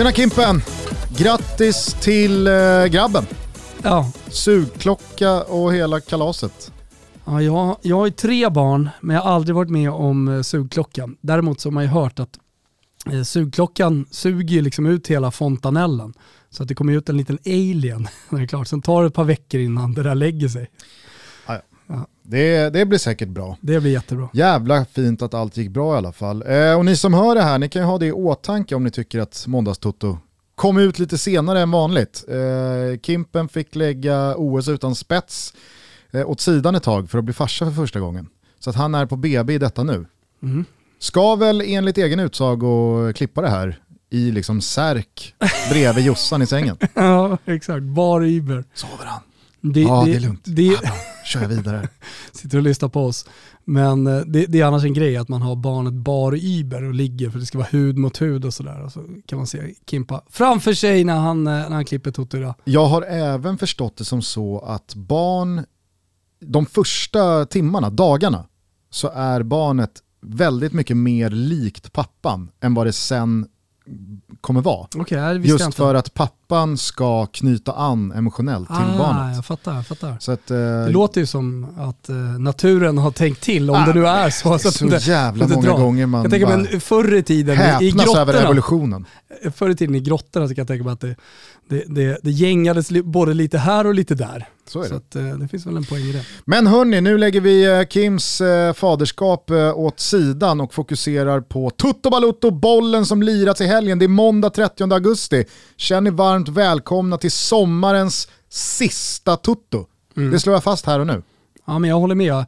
Tjena Kimpen! Grattis till eh, grabben. Ja, Sugklocka och hela kalaset. ja jag, jag har ju tre barn, men jag har aldrig varit med om eh, sugklockan. Däremot så har man ju hört att eh, sugklockan suger ju liksom ut hela fontanellen. Så att det kommer ut en liten alien när det är klart. Sen tar det ett par veckor innan det där lägger sig. Det, det blir säkert bra. Det blir jättebra. Jävla fint att allt gick bra i alla fall. Eh, och ni som hör det här, ni kan ju ha det i åtanke om ni tycker att Måndagstoto kom ut lite senare än vanligt. Eh, Kimpen fick lägga OS utan spets eh, åt sidan ett tag för att bli farsa för första gången. Så att han är på BB i detta nu. Mm. Ska väl enligt egen utsago klippa det här i liksom särk bredvid Jossan i sängen. Ja, exakt. Bar Iber. Sover han? Det, Ja, det är lugnt. Det, bra. Kör jag vidare. sitter och lyssnar på oss. Men eh, det, det är annars en grej att man har barnet bar Iber och ligger för det ska vara hud mot hud och sådär. Och så kan man se Kimpa framför sig när han, eh, när han klipper Toto idag. Jag har även förstått det som så att barn, de första timmarna, dagarna, så är barnet väldigt mycket mer likt pappan än vad det sen kommer vara. Okay, Just för att pappan ska knyta an emotionellt till ah, barnet. jag fattar, jag fattar. Så att, eh, Det låter ju som att eh, naturen har tänkt till om Ah, det nu är så. så, att så det- jävla det många gånger man Jag tänker bara men förr i tiden i, häpnas över grottorna, evolutionen. förr i tiden i grottorna så kan jag tänka mig att det, det, det, det gängades både lite här och lite där. Så Så det. att, eh, det finns väl en poäng i det. Men hörni, nu lägger vi eh, Kims eh, faderskap åt sidan och fokuserar på Tutto Balutto, bollen som lirats i helgen. Det är måndag 30 augusti. Känn er varmt välkomna till sommarens sista Tutto. Det slår jag fast här och nu. Ja men jag håller med.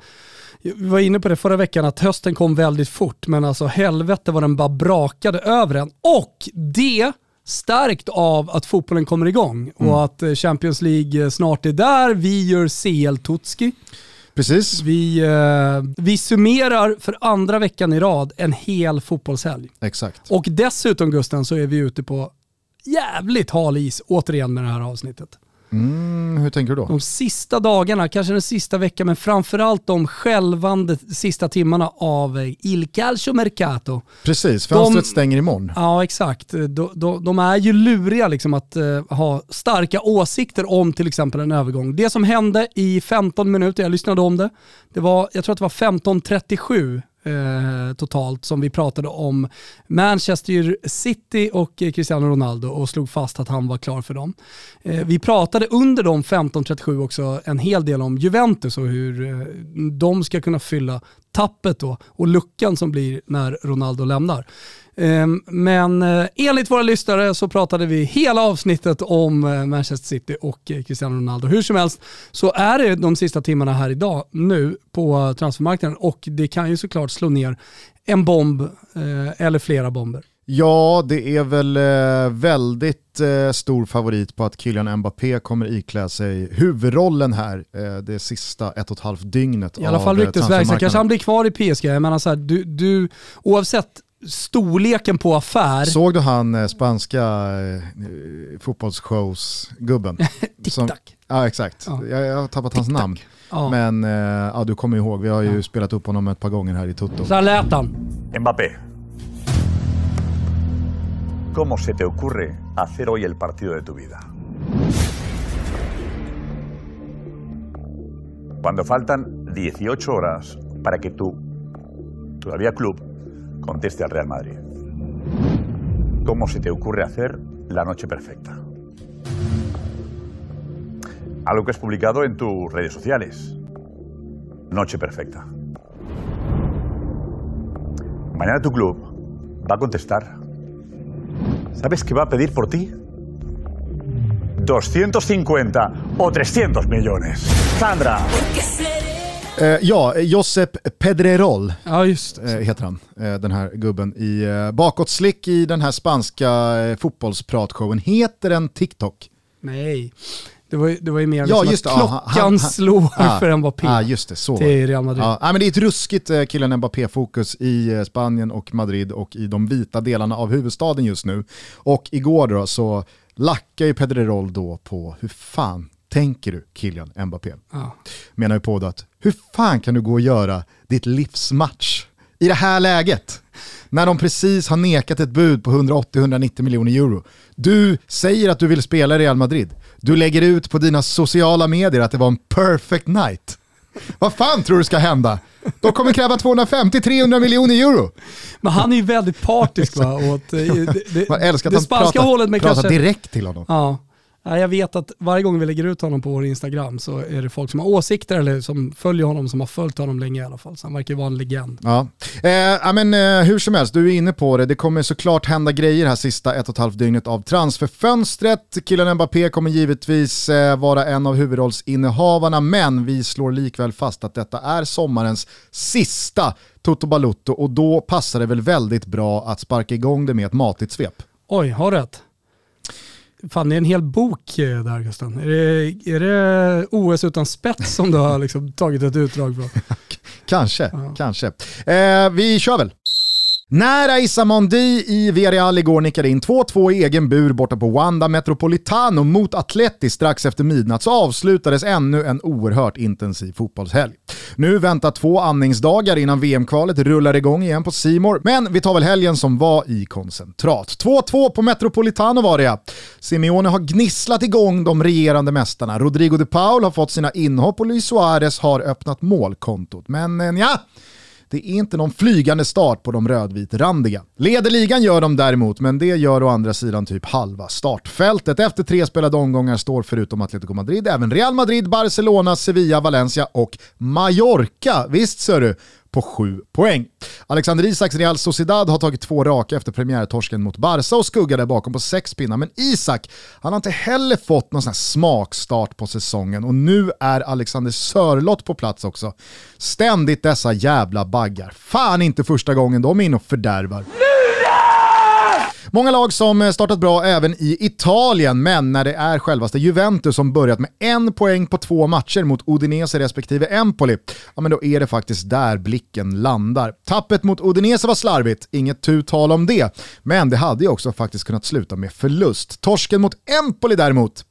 Vi var inne på det förra veckan att hösten kom väldigt fort men alltså helvete vad den bara brakade över en. Och det stärkt av att fotbollen kommer igång och att eh, Champions League eh, snart är där. Vi gör CL-Tutski. Precis, Vi, eh, vi summerar för andra veckan i rad en hel fotbollshelg. exakt. Och dessutom Gusten så är vi ute på jävligt hal is återigen med det här avsnittet. Mm, hur tänker du då? De sista dagarna, kanske den sista veckan, men framförallt de skälvande sista timmarna av eh, Il Calcio Mercato. Precis, fönstret De- stänger imorgon. Ja exakt, de, de, de är ju luriga liksom att eh, ha starka åsikter om till exempel en övergång. Det som hände i 15 minuter, jag lyssnade om det, det var, jag tror att det var 15.37 eh, totalt som vi pratade om Manchester City och Cristiano Ronaldo och slog fast att han var klar för dem. Eh, vi pratade under de 15.37 också en hel del om Juventus och hur eh, de ska kunna fylla tappet då och luckan som blir när Ronaldo lämnar. Ehm, men eh, enligt våra lyssnare så pratade vi hela avsnittet om eh, Manchester City och eh, Cristiano Ronaldo. Hur som helst så är det de sista timmarna här idag nu på transfermarknaden och det kan ju såklart slå ner en bomb eller flera bomber. Ja, det är väl eh, väldigt eh, stor favorit på att Kylian Mbappé kommer iklä sig huvudrollen här eh, det sista ett och ett halvt dygnet I alla fall ryktesväg. Sen kanske han blir kvar i PSG. Jag menar så här, du, du, oavsett storleken på affär, Såg du han eh, spanska eh, fotbollsshows-gubben? Tic-tac. Ja, exakt. Ja. Jag, jag har tappat hans namn. Ja. Men eh, ja, du kommer ihåg, vi har ju Ja. spelat upp honom ett par gånger här i Toto. så här lät han. Mbappé. ¿Cómo se te ocurre hacer hoy el partido de tu vida? Cuando faltan 18 horas para que tu todavía club conteste al Real Madrid. ¿Cómo se te ocurre hacer la noche perfecta? Algo que has publicado en tus redes sociales. Noche perfecta. Mañana tu club va a contestar. ¿Sabes qué va a pedir por ti? 250 o 300 millones. Sandra. Eh, ja, Josep Pedrerol Ja just det. eh, heter han, eh, den här gubben i eh, bakåtslick i den här spanska eh, fotbollspratshowen. Heter den TikTok? Nej, det var det var ju mer Ja, liksom just att klockan han- han- slår Ah, för Mbappé ah, just det, så till Real Madrid. Ja, nej, men det är ett ruskigt eh, killen Mbappé-fokus i eh, Spanien och Madrid och i de vita delarna av huvudstaden just nu. Och igår då så lackar ju Pedrerol då på hur fan tänker du Kylian Mbappé? Ja. Menar ju på att hur fan kan du gå och göra ditt livsmatch i det här läget? När de precis har nekat ett bud på 180-190 miljoner euro. Du säger att du vill spela i Real Madrid. Du lägger ut på dina sociala medier att det var en perfect night. Vad fan tror du ska hända? De kommer kräva 250-300 miljoner euro. Men han är ju väldigt partisk va? Åt, eh, det, det, Man älskar att det han spanska pratar, hållet med pratar kanske... direkt till honom. Ja. Ja, Jag vet att varje gång vi lägger ut honom på vår Instagram så är det folk som har åsikter eller som följer honom, som har följt honom länge i alla fall. Så han verkar ju vara en legend. Ja. Eh, men, eh, hur som helst, du är inne på det. Det kommer såklart hända grejer här sista ett och ett halvt dygnet av transferfönstret. Killen Mbappé kommer givetvis eh, vara en av huvudrollsinnehavarna, men vi slår likväl fast att detta är sommarens sista Toto Balutto och då passar det väl väldigt bra att sparka igång det med ett matigt svep. Oj, har rätt. Fan, det är en hel bok eh, där Gusten. Är det, är det OS utan spets som du har liksom tagit ett utdrag från? Kanske, Ja. kanske. Eh, vi kör väl. När Aissa Mondi i Villarreal igår nickade in 2-2 i egen bur borta på Wanda Metropolitano mot Atleti strax efter midnatt så avslutades ännu en oerhört intensiv fotbollshelg. Nu väntar två andningsdagar innan VM-kvalet rullar igång igen på Simor, men vi tar väl helgen som var i koncentrat. 2-2 på Metropolitano var det ja. Simeone har gnisslat igång de regerande mästarna. Rodrigo de Paul har fått sina inhopp och Luis Suarez har öppnat målkontot. Men eh, ja, det är inte någon flygande start på de rödvitrandiga. Leder ligan gör de däremot, men det gör å andra sidan typ halva startfältet. Efter tre spelade omgångar står förutom Atletico Madrid även Real Madrid, Barcelona, Sevilla, Valencia och Mallorca. Visst ser du, på 7 poäng. Alexander Isaks Real Sociedad har tagit två raka efter premiärtorsken mot Barca och skuggar där bakom på sex pinnar. Men Isak, han har inte heller fått någon sån här smakstart på säsongen och nu är Alexander Sörlott på plats också. Ständigt dessa jävla baggar. Fan inte första gången de är inne och fördärvar. Många lag som eh, startat bra även i Italien, men när det är självaste Juventus som börjat med en poäng på två matcher mot Udinese respektive Empoli, ja men då är det faktiskt där blicken landar. Tappet mot Udinese var slarvigt, inget tu tal om det, men det hade ju också faktiskt kunnat sluta med förlust. Torsken mot Empoli däremot,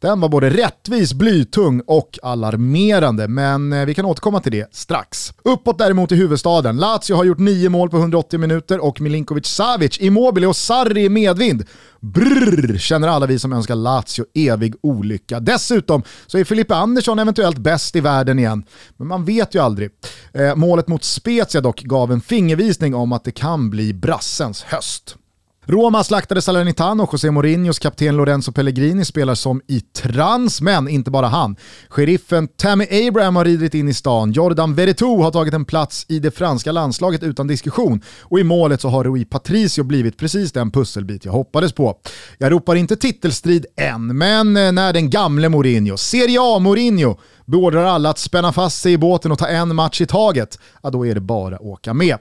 den var både rättvis, blytung och alarmerande, men eh, vi kan återkomma till det strax. Uppåt däremot i huvudstaden. Lazio har gjort nio mål på 180 minuter och Milinkovic Savic, Immobile och Sarri i medvind. Brrr, känner alla vi som önskar Lazio evig olycka. Dessutom så är Filippe Andersson eventuellt bäst i världen igen, men man vet ju aldrig. Eh, målet mot Spezia dock gav en fingervisning om att det kan bli brassens höst. Roma slaktade Salernitano José Mourinhos kapten Lorenzo Pellegrini spelar som i trans, men inte bara han. Sheriffen Tammy Abraham har ridit in i stan, Jordan Veretout har tagit en plats i det franska landslaget utan diskussion och i målet så har Rui Patricio blivit precis den pusselbit jag hoppades på. Jag ropar inte titelstrid än, men eh, när den gamle Mourinho, Serie A Mourinho, beordrar alla att spänna fast sig i båten och ta en match i taget, ja då är det bara att åka med.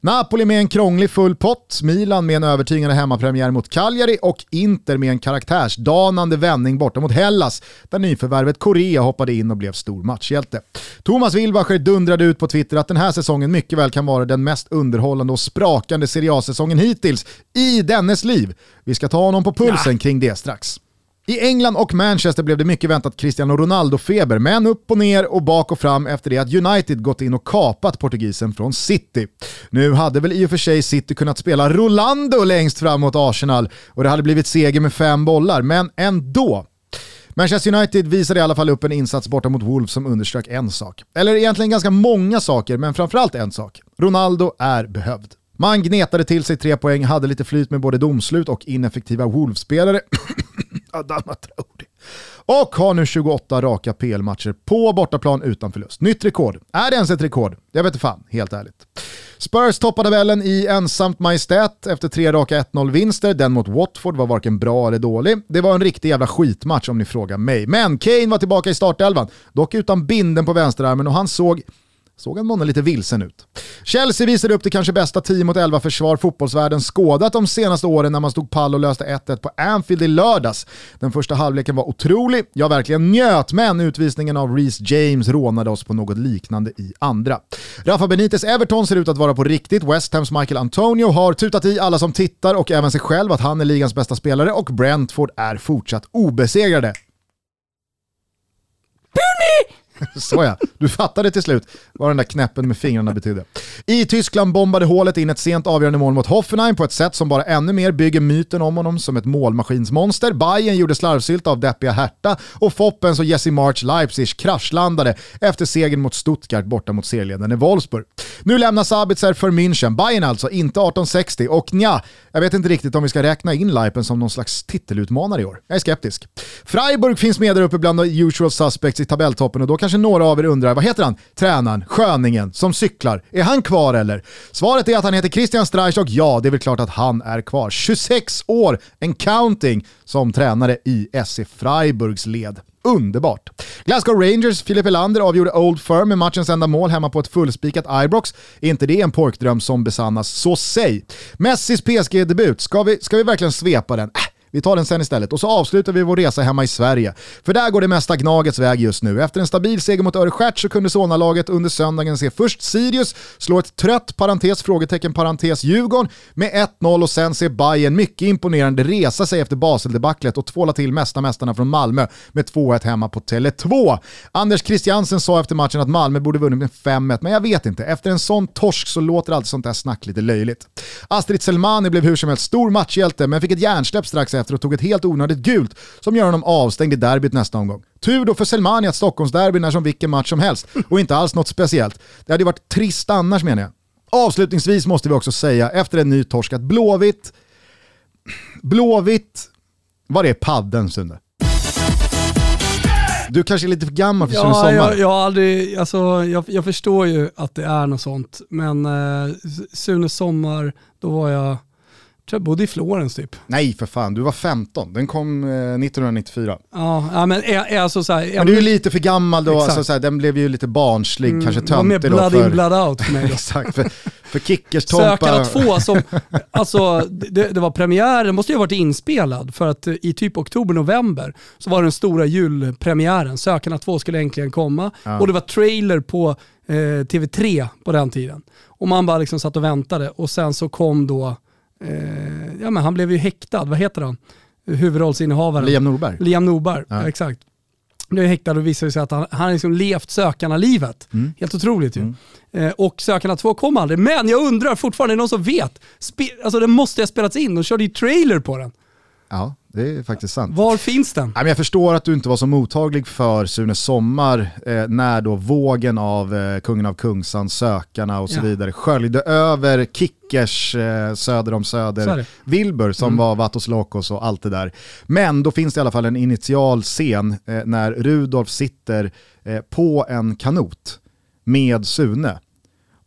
Napoli med en krånglig full pott, Milan med en övertygande hemmapremiär mot Cagliari och Inter med en karaktärsdanande vändning borta mot Hellas, där nyförvärvet Korea hoppade in och blev stor matchhjälte. Thomas Wilbacher dundrade ut på Twitter att den här säsongen mycket väl kan vara den mest underhållande och sprakande Serie A-säsongen hittills i dennes liv. Vi ska ta honom på pulsen kring det strax. I England och Manchester blev det mycket väntat Cristiano Ronaldo-feber, men upp och ner och bak och fram efter det att United gått in och kapat portugisen från City. Nu hade väl i och för sig City kunnat spela Rolando längst fram mot Arsenal och det hade blivit seger med fem bollar, men ändå. Manchester United visade i alla fall upp en insats borta mot Wolves som underströk en sak. Eller egentligen ganska många saker, men framförallt en sak. Ronaldo är behövd. Man gnetade till sig tre poäng, hade lite flyt med både domslut och ineffektiva Wolves-spelare. Adama Traoré. Och har nu 28 raka PL-matcher på bortaplan utan förlust. Nytt rekord. Är det ens ett rekord? Jag vet inte fan, helt ärligt. Spurs toppade tabellen i ensamt majestät efter tre raka 1-0-vinster. Den mot Watford var varken bra eller dålig. Det var en riktig jävla skitmatch om ni frågar mig. Men Kane var tillbaka i startelvan, dock utan binden på vänsterarmen och han såg såg han månne lite vilsen ut. Chelsea visade upp det kanske bästa 10 mot 11 försvar fotbollsvärlden skådat de senaste åren när man stod pall och löste 1-1 på Anfield i lördags. Den första halvleken var otrolig, jag verkligen njöt, men utvisningen av Reece James rånade oss på något liknande i andra. Rafa Benites Everton ser ut att vara på riktigt, West Hams Michael Antonio har tutat i alla som tittar och även sig själv att han är ligans bästa spelare och Brentford är fortsatt obesegrade. Såja, du fattade till slut vad den där knäppen med fingrarna betydde. I Tyskland bombade hålet in ett sent avgörande mål mot Hoffenheim på ett sätt som bara ännu mer bygger myten om honom som ett målmaskinsmonster. Bayern gjorde slarvsylt av deppiga Hertha och Foppens och Jesse March Leipzig kraschlandade efter segern mot Stuttgart borta mot serieledande Wolfsburg. Nu lämnar Sabitzer för München, Bayern alltså, inte 1860 och nja, jag vet inte riktigt om vi ska räkna in Leipen som någon slags titelutmanare i år. Jag är skeptisk. Freiburg finns med där uppe bland de usual suspects i tabelltoppen och då kanske Kanske några av er undrar, vad heter han? Tränaren, sköningen, som cyklar. Är han kvar eller? Svaret är att han heter Christian Streich och ja, det är väl klart att han är kvar. 26 år, en counting, som tränare i SC Freiburgs led. Underbart. Glasgow Rangers, Filip Elander avgjorde Old Firm med matchens enda mål hemma på ett fullspikat Ibrox. Är inte det en porkdröm som besannas, så säg. Messis PSG-debut, ska vi, ska vi verkligen svepa den? Äh, vi tar den sen istället och så avslutar vi vår resa hemma i Sverige. För där går det mesta Gnagets väg just nu. Efter en stabil seger mot Örestjärt så kunde Solna-laget under söndagen se först Sirius slå ett trött parentes, frågetecken, parentes Djurgården med 1-0 och sen se Bayern mycket imponerande resa sig efter Basel-debaclet och tvåla till mesta mästarna från Malmö med 2-1 hemma på Tele2. Anders Christiansen sa efter matchen att Malmö borde vunnit med 5-1, men jag vet inte. Efter en sån torsk så låter allt sånt där snack lite löjligt. Astrid Selmani blev hur som helst stor matchhjälte, men fick ett hjärnsläpp strax efter och tog ett helt onödigt gult som gör honom avstängd i derbyt nästa omgång. Tur då för Selmani att Stockholmsderbyn är som vilken match som helst och inte alls något speciellt. Det hade varit trist annars menar jag. Avslutningsvis måste vi också säga, efter en ny torsk, att Blåvitt, Blåvitt, var är padden Sunde? Du kanske är lite för gammal för Sune Ja, Sommar. jag, jag, har aldrig, alltså, jag, jag förstår ju att det är något sånt, men eh, Sune Sommar, då var jag tror jag bodde i Florens typ. Nej för fan, du var 15. Den kom eh, 1994. Ja, ja men är, är alltså så här, Men du är lite för gammal då, Exakt. alltså, så här, den blev ju lite barnslig, kanske var mer töntig då. blood För, in blood out för mig då. exakt, för, för Kickers Sökarna Tompa. 2 som, alltså det, det var premiär, den måste ju ha varit inspelad för att eh, i typ oktober-november så var den stora julpremiären. Sökarna 2 skulle äntligen komma Ja. och det var trailer på eh, TV3 på den tiden. Och man bara liksom satt och väntade och sen så kom då, eh, ja men han blev ju häktad, vad heter han? Huvudrollsinnehavaren. Liam Norberg. Liam Norberg, Ja. exakt. Blev häktad och visade sig att han, han har liksom levt sökarna-livet. Mm. Helt otroligt ju. Mm. Eh, och Sökarna 2 kom aldrig. Men jag undrar fortfarande, är det någon som vet? Spe alltså den måste ha spelats in, de körde ju trailer på den. Ja, det är faktiskt sant. Var finns den? Jag förstår att du inte var så mottaglig för Sune Sommar eh, när då vågen av eh, Kungen av Kungsan, Sökarna och så Ja. vidare sköljde över Kickers eh, söder om söder. Wilbur som Mm. var Vatos Locos och allt det där. Men då finns det i alla fall en initial scen när Rudolf sitter på en kanot med Sune.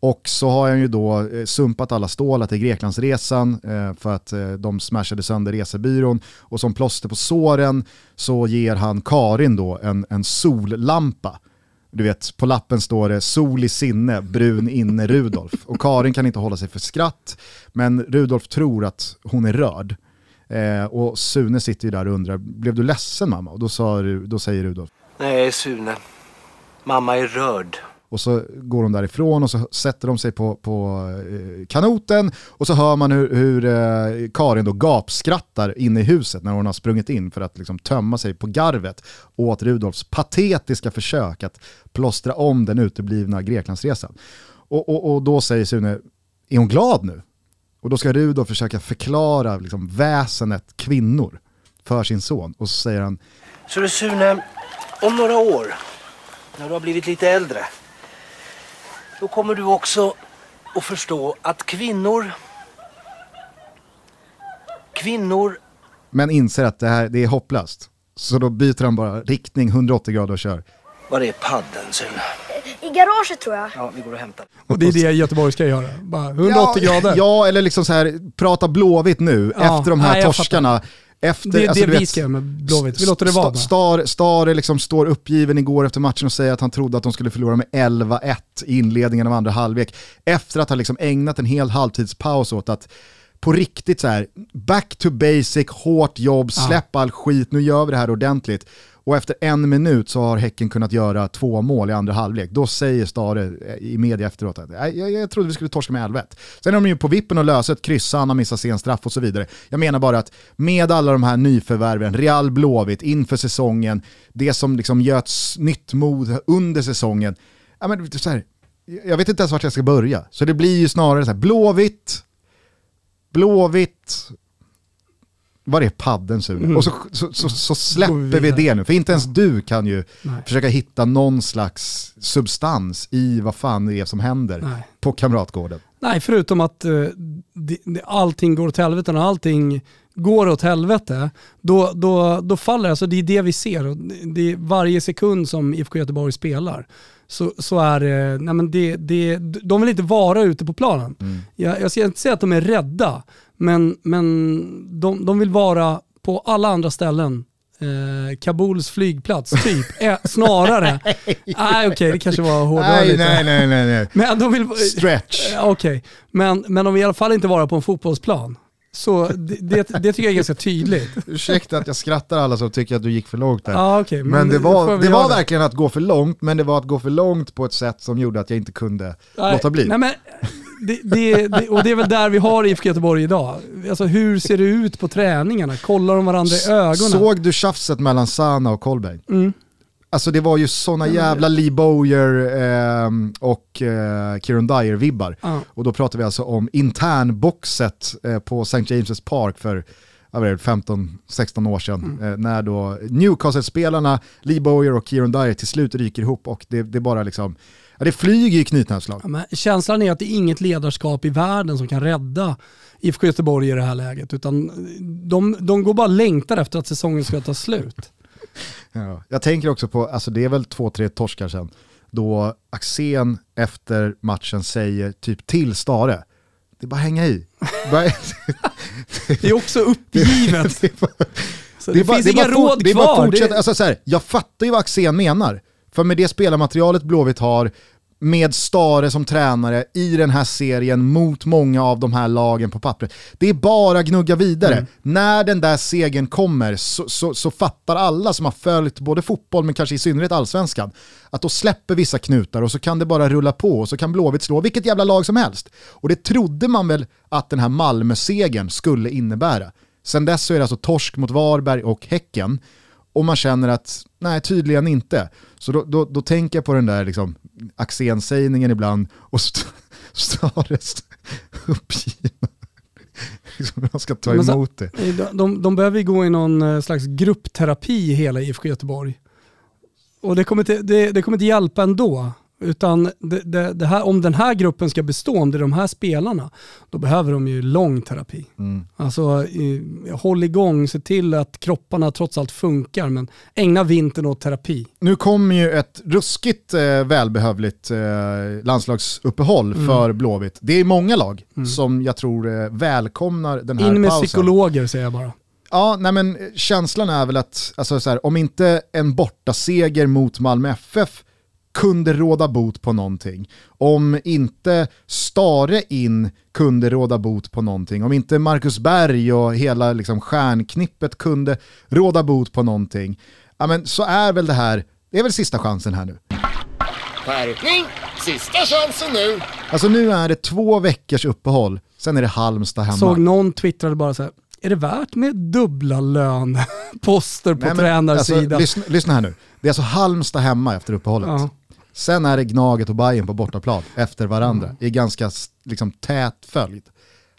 Och så har han ju då eh, sumpat alla stålar till Greklandsresan eh, för att eh, de smashade sönder resebyrån. Och som plåster på såren så ger han Karin då en, en sollampa. Du vet, på lappen står det sol i sinne, brun inne Rudolf. Och Karin kan inte hålla sig för skratt, men Rudolf tror att hon är rörd. Eh, och Sune sitter ju där och undrar, blev du ledsen mamma? Och då, sa, då säger Rudolf, Nej, Sune. Mamma är rörd och så går de därifrån och så sätter de sig på, på eh, kanoten och så hör man hur, hur eh, Karin då gapskrattar inne i huset när hon har sprungit in för att liksom tömma sig på garvet åt Rudolfs patetiska försök att plåstra om den uteblivna Greklandsresan. Och, och, och då säger Sune, är hon glad nu? Och då ska Rudolf försöka förklara liksom, väsenet kvinnor för sin son och så säger han, Så du Sune, om några år, när du har blivit lite äldre, då kommer du också att förstå att kvinnor... Kvinnor... men inser att det här det är hopplöst. Så då byter han bara riktning 180 grader och kör. Var är paddeln Sune? I garaget tror jag. Ja, vi går och hämtar. Och det är det Göteborg ska göra. Bara 180 ja, grader. Ja, eller liksom så här, prata blåvitt nu Ja, efter de här nej, torskarna. Efter, det är alltså, det vi vet, med Blåvitt. Vi låter det vara. Sta- Star, Star liksom står uppgiven igår efter matchen och säger att han trodde att de skulle förlora med 11-1 i inledningen av andra halvlek. Efter att ha liksom ägnat en hel halvtidspaus åt att på riktigt så här, back to basic, hårt jobb, släpp all skit, nu gör vi det här ordentligt och efter en minut så har Häcken kunnat göra två mål i andra halvlek. Då säger Stare eh, i media efteråt att jag, jag, jag trodde vi skulle torska med 11 Sen är de ju på vippen att lösa ett kryss, han har missat sen straff och så vidare. Jag menar bara att med alla de här nyförvärven, Real Blåvitt inför säsongen, det som liksom göts nytt mod under säsongen, ja, men, så här, jag vet inte ens vart jag ska börja. Så det blir ju snarare så här, Blåvitt, Blåvitt, var är padden Sune? Mm. Och så, så, så, så släpper vi, det nu, för inte ens du kan ju Nej. försöka hitta någon slags substans i vad fan det är som händer Nej. på Kamratgården. Nej, förutom att uh, det, det, allting går åt helvete och allting går åt helvete, då, då, då faller alltså det är det vi ser. Det är varje sekund som IFK Göteborg spelar så, så är nej men det, det, de vill inte vara ute på planen. Mm. Jag, jag ska inte säga att de är rädda, men, men de, de vill vara på alla andra ställen eh, Kabuls flygplats, typ. eh, snarare. Nej okej, okay, det kanske var hårdare nej, lite. Nej, nej, nej, nej. Men de vill, Stretch. Eh, okej, okay. men, men de vill i alla fall inte vara på en fotbollsplan. Så det, det, det, tycker jag är ganska tydligt. Ursäkta att jag skrattar alla som tycker att du gick för långt där. Ah, okay, men, men, det var, det var verkligen att gå för långt, men det var att gå för långt på ett sätt som gjorde att jag inte kunde nej, låta bli. Nej, men det, det, och det är väl där vi har IFK Göteborg idag. Alltså hur ser det ut på träningarna? Kollar de varandra i ögonen? Såg du tjafset mellan Sana och Kolbeinn? Mm. Alltså det var ju såna jävla Lee Bowyer eh, och eh, Kieran Dyer-vibbar. Ah. Och då pratar vi alltså om internboxet eh, på St. James' Park för 15-16 år sedan. Mm. Eh, när då Newcastle-spelarna, Lee Bowyer och Kieran Dyer till slut ryker ihop och det, det bara liksom Ja, det flyger i knytnävsslag. Ja, känslan är att det är inget ledarskap i världen som kan rädda IFK Göteborg i det här läget. Utan de, de går bara längtar efter att säsongen ska ta slut. Ja. Jag tänker också på, alltså det är väl två, tre torskar sen, då Axén efter matchen säger typ till Stare, det är bara hänga i. det är också uppgivet. det, finns inga råd det kvar. Alltså så här, jag fattar ju vad Axén menar. För med det spelarmaterialet Blåvitt har, med Stare som tränare i den här serien mot många av de här lagen på pappret. Det är bara gnugga vidare. Mm. När den där segern kommer så, så, så, fattar alla som har följt både fotboll men kanske i synnerhet allsvenskan att då släpper vissa knutar och så kan det bara rulla på och så kan Blåvitt slå vilket jävla lag som helst. Och det trodde man väl att den här Malmö-segern skulle innebära. Sen dess så är det alltså torsk mot Varberg och Häcken och man känner att nej, tydligen inte. Så då, då, då tänker jag på den där liksom, Axén-sägningen ibland och Stares uppgivna. Liksom, man ska ta emot det. De, de, de behöver ju gå i någon eh, slags gruppterapi hela IFK Göteborg. Och det kommer inte, det, det kommer inte hjälpa ändå. Utan det, det, det, här, om den här gruppen ska bestå, om det är de här spelarna, då behöver de ju lång terapi. Mm. Alltså håll igång, se till att kropparna trots allt funkar, men ägna vintern åt terapi. Nu kommer ju ett ruskigt eh, välbehövligt eh, landslagsuppehåll mm. för Blåvitt. Det är många lag mm. som jag tror eh, välkomnar den här pausen. In med pausen. psykologer säger jag bara. Ja, nej men känslan är väl att, alltså så här, om inte en bortaseger mot Malmö FF kunde råda bot på någonting. Om inte Stare in kunde råda bot på någonting. Om inte Marcus Berg och hela liksom, stjärnknippet kunde råda bot på någonting. Ja, men så är väl det här, det är väl sista chansen här nu. Skärpning! Sista chansen nu! Alltså nu är det två veckors uppehåll, sen är det Halmstad hemma. Såg någon twittrade bara så här, är det värt med dubbla lönposter på Nej, tränarsidan? Alltså, lyssna, lyssna, här nu, det är alltså Halmstad hemma efter uppehållet. Ja. Sen är det Gnaget och Bayern på bortaplan efter varandra mm. i ganska liksom, tät följd.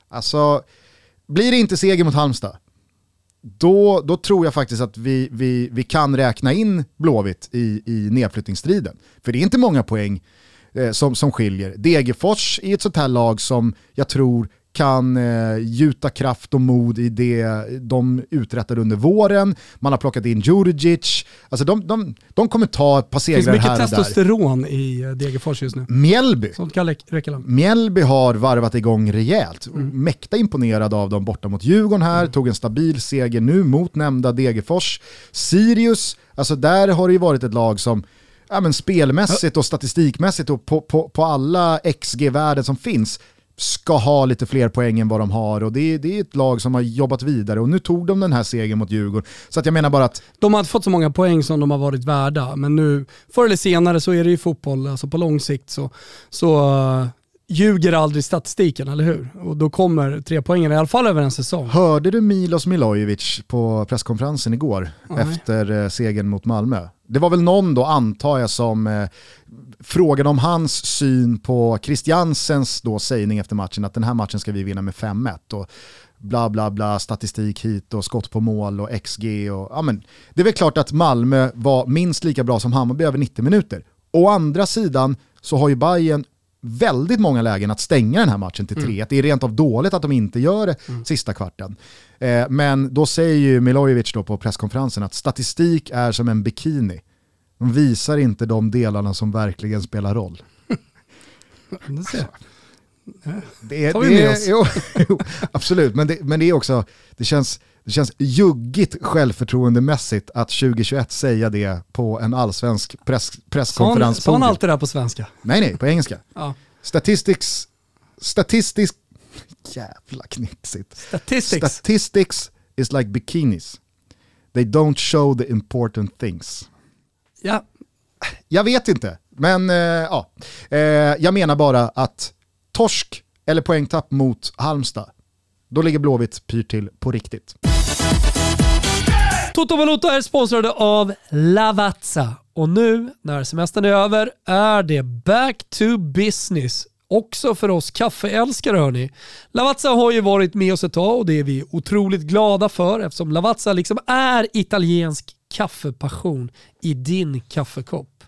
Alltså, blir det inte seger mot Halmstad, då, då tror jag faktiskt att vi, vi, vi kan räkna in Blåvitt i, i nedflyttningsstriden. För det är inte många poäng eh, som, som skiljer. Degerfors är ett sånt här lag som jag tror kan eh, gjuta kraft och mod i det de uträttade under våren. Man har plockat in Djurdjic. Alltså de, de, de kommer ta ett par segrar här och där. Det finns mycket testosteron i eh, Degerfors just nu. Mjällby. Sånt kan räcka Mjällby har varvat igång rejält. Mm. Mäkta imponerad av dem borta mot Djurgården här. Mm. Tog en stabil seger nu mot nämnda Degerfors. Sirius, alltså där har det ju varit ett lag som ja, men spelmässigt och statistikmässigt och på, på, på alla XG-värden som finns ska ha lite fler poäng än vad de har och det är, det är ett lag som har jobbat vidare och nu tog de den här segern mot Djurgården. Så att jag menar bara att De har inte fått så många poäng som de har varit värda, men nu förr eller senare så är det ju fotboll, alltså på lång sikt så, så uh, ljuger aldrig statistiken, eller hur? Och då kommer tre poängen i alla fall över en säsong. Hörde du Milos Milojevic på presskonferensen igår Nej. efter eh, segern mot Malmö? Det var väl någon då, antar jag, som eh, frågade om hans syn på Christiansens då sägning efter matchen att den här matchen ska vi vinna med 5-1 och bla bla bla, statistik hit och skott på mål och XG och ja men det är väl klart att Malmö var minst lika bra som Hammarby över 90 minuter. Å andra sidan så har ju Bayern väldigt många lägen att stänga den här matchen till 3 Det är rent av dåligt att de inte gör det sista kvarten. Eh, men då säger ju Milojevic då på presskonferensen att statistik är som en bikini. De visar inte de delarna som verkligen spelar roll. Det är, det är, jo, absolut, men det, men det är också, det känns, det känns juggigt självförtroendemässigt att 2021 säga det på en allsvensk press, presskonferens. sa han allt det där på svenska? Nej, nej, på engelska. Ja. Statistics, statistics, jävla knixigt. Statistics. Statistics is like bikinis. They don't show the important things. ja, Jag vet inte, men eh, ja. Eh, jag menar bara att torsk eller poängtapp mot Halmstad, då ligger Blåvitt pyr till på riktigt. Toto Valuta är sponsrade av Lavazza. Och nu när semestern är över är det back to business. Också för oss kaffeälskare hörni. Lavazza har ju varit med oss ett tag och det är vi otroligt glada för eftersom Lavazza liksom är italiensk kaffepassion i din kaffekopp.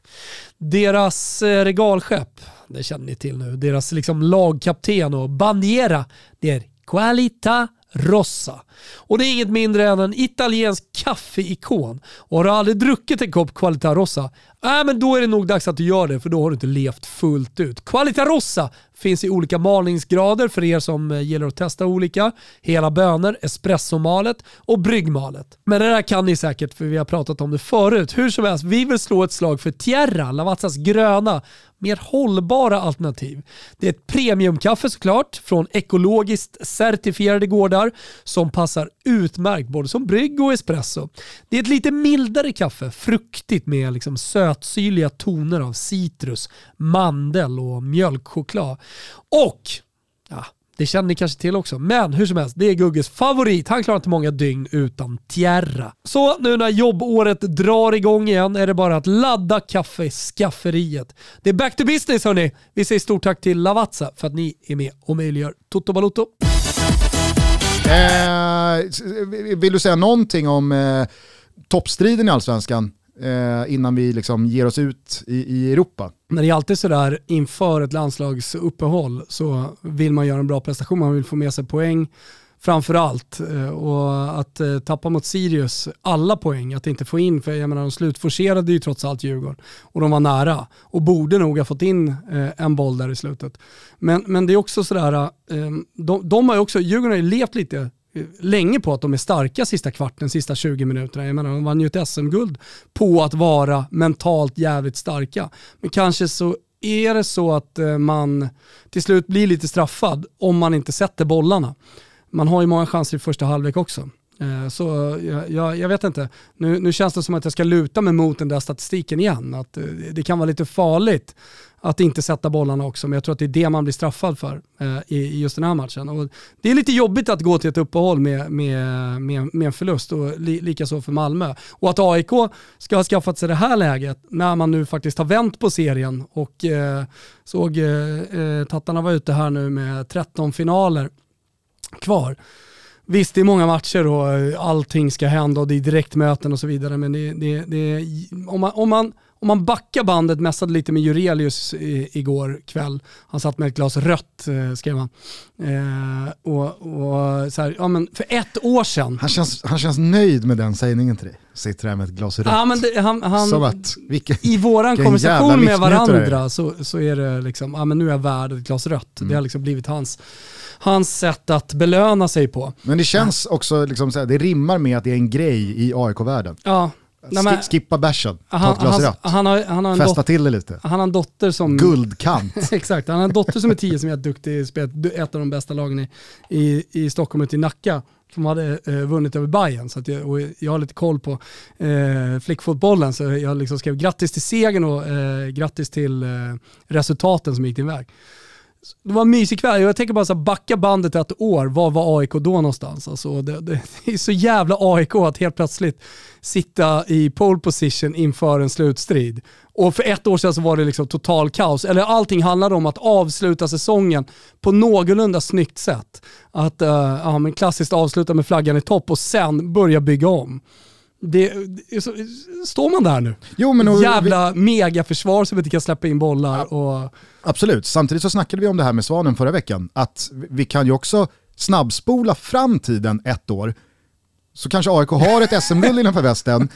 Deras eh, regalskepp, det känner ni till nu, deras liksom lagkapten och bandiera, det är Qualita Rossa. Och det är inget mindre än en italiensk kaffeikon. Och har du aldrig druckit en kopp Qualita Rossa, äh, men då är det nog dags att du gör det för då har du inte levt fullt ut. Qualita Rossa finns i olika malningsgrader för er som eh, gillar att testa olika. Hela bönor, espressomalet och bryggmalet. Men det där kan ni säkert för vi har pratat om det förut. Hur som helst, vi vill slå ett slag för Tierra, Lavazzas gröna, mer hållbara alternativ. Det är ett premiumkaffe såklart från ekologiskt certifierade gårdar som passar utmärkt både som brygg och espresso. Det är ett lite mildare kaffe, fruktigt med liksom sötsyrliga toner av citrus, mandel och mjölkchoklad. Och, det känner ni kanske till också, men hur som helst, det är Gugges favorit. Han klarar inte många dygn utan Tierra. Så nu när jobbåret drar igång igen är det bara att ladda kaffeskafferiet. Det är back to business hörni. Vi säger stort tack till Lavazza för att ni är med och möjliggör Toto Balotto. Eh, vill du säga någonting om eh, toppstriden i allsvenskan eh, innan vi liksom ger oss ut i, i Europa? Men det är alltid sådär inför ett landslagsuppehåll så vill man göra en bra prestation, man vill få med sig poäng framför allt. Eh, Och att eh, tappa mot Sirius alla poäng, att inte få in, för jag menar de slutforcerade ju trots allt Djurgården och de var nära och borde nog ha fått in eh, en boll där i slutet. Men, men det är också sådär, eh, de, de har ju också, Djurgården har ju levt lite länge på att de är starka sista kvarten, sista 20 minuterna. Jag menar, de vann ju ett SM-guld på att vara mentalt jävligt starka. Men kanske så är det så att eh, man till slut blir lite straffad om man inte sätter bollarna. Man har ju många chanser i första halvlek också. Eh, så jag, jag, jag vet inte, nu, nu känns det som att jag ska luta mig mot den där statistiken igen. Att eh, det kan vara lite farligt att inte sätta bollarna också, men jag tror att det är det man blir straffad för eh, i, i just den här matchen. Och det är lite jobbigt att gå till ett uppehåll med, med, med, med en förlust och li, likaså för Malmö. Och att AIK ska ha skaffat sig det här läget när man nu faktiskt har vänt på serien och eh, såg eh, eh, Tattarna var ute här nu med 13 finaler kvar. Visst, det är många matcher och eh, allting ska hända och det är direktmöten och så vidare, men det, det, det, om, man, om, man, om man backar bandet, mässade lite med Jurelius i, igår kväll, han satt med ett glas rött eh, skrev han. Eh, så här, ja, men för ett år sedan, Han känns, han känns nöjd med den sägningen till dig. Sitter här med ett glas rött. ja, men det, han, han, Som att, vilken, i våran konversation med varandra så, så är det liksom, ja men nu är jag värd ett glas rött. Mm. Det har liksom blivit hans, hans sätt att belöna sig på. Men det känns också, liksom, så här, det rimmar med att det är en grej i AIK-världen. Ja, Nej, men- Ski- Skippa bärsen, ta Han, ett glas han, rött, han, har, han, har en fästa till det lite. han har en dotter som... Guldkant. Exakt, han har en dotter som är tio som är duktig i spelet, ett av de bästa lagen i, i, i Stockholm ute i Nacka som hade eh, vunnit över Bayern så att jag, jag har lite koll på eh, flickfotbollen så jag liksom skrev grattis till segern och eh, grattis till eh, resultaten som gick din väg. Det var en mysig kväll, jag tänker bara så här, backa bandet ett år, var var AIK då någonstans? Alltså, det, det, det är så jävla AIK att helt plötsligt sitta i pole position inför en slutstrid. Och för ett år sedan så var det liksom total kaos. Eller allting handlade om att avsluta säsongen på någorlunda snyggt sätt. Att uh, ja, men klassiskt avsluta med flaggan i topp och sen börja bygga om. Det, så, står man där nu? Jo, men och- Jävla megaförsvar som inte kan släppa in bollar. Och, Absolut, samtidigt så snackade vi om det här med Svanen förra veckan, att vi kan ju också snabbspola fram tiden ett år, så kanske AIK har ett SM-guld innanför västen,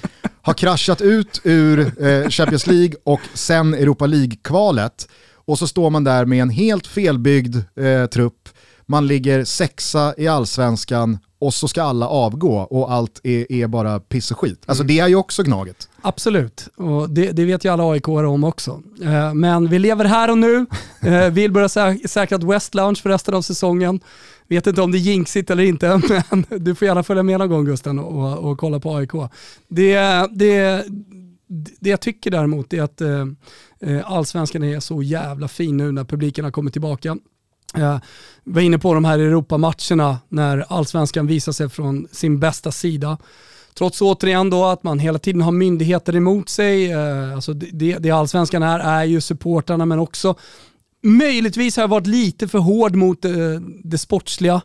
har kraschat ut ur eh, Champions League och sen Europa League-kvalet, och så står man där med en helt felbyggd eh, trupp, man ligger sexa i allsvenskan och så ska alla avgå och allt är, är bara piss och skit. Alltså det är ju också Gnaget. Absolut, och det, det vet ju alla aik om också. Eh, men vi lever här och nu, eh, vill börja sä säkra ett West Lounge för resten av säsongen. Vet inte om det är jinxigt eller inte, men du får gärna följa med någon gång Gusten och, och kolla på AIK. Det, det, det jag tycker däremot är att eh, eh, allsvenskan är så jävla fin nu när publiken har kommit tillbaka. Eh, jag var inne på de här Europamatcherna när allsvenskan visar sig från sin bästa sida. Trots återigen då att man hela tiden har myndigheter emot sig. Eh, alltså det, det allsvenskan är, är ju supportrarna men också möjligtvis har jag varit lite för hård mot eh, det sportsliga.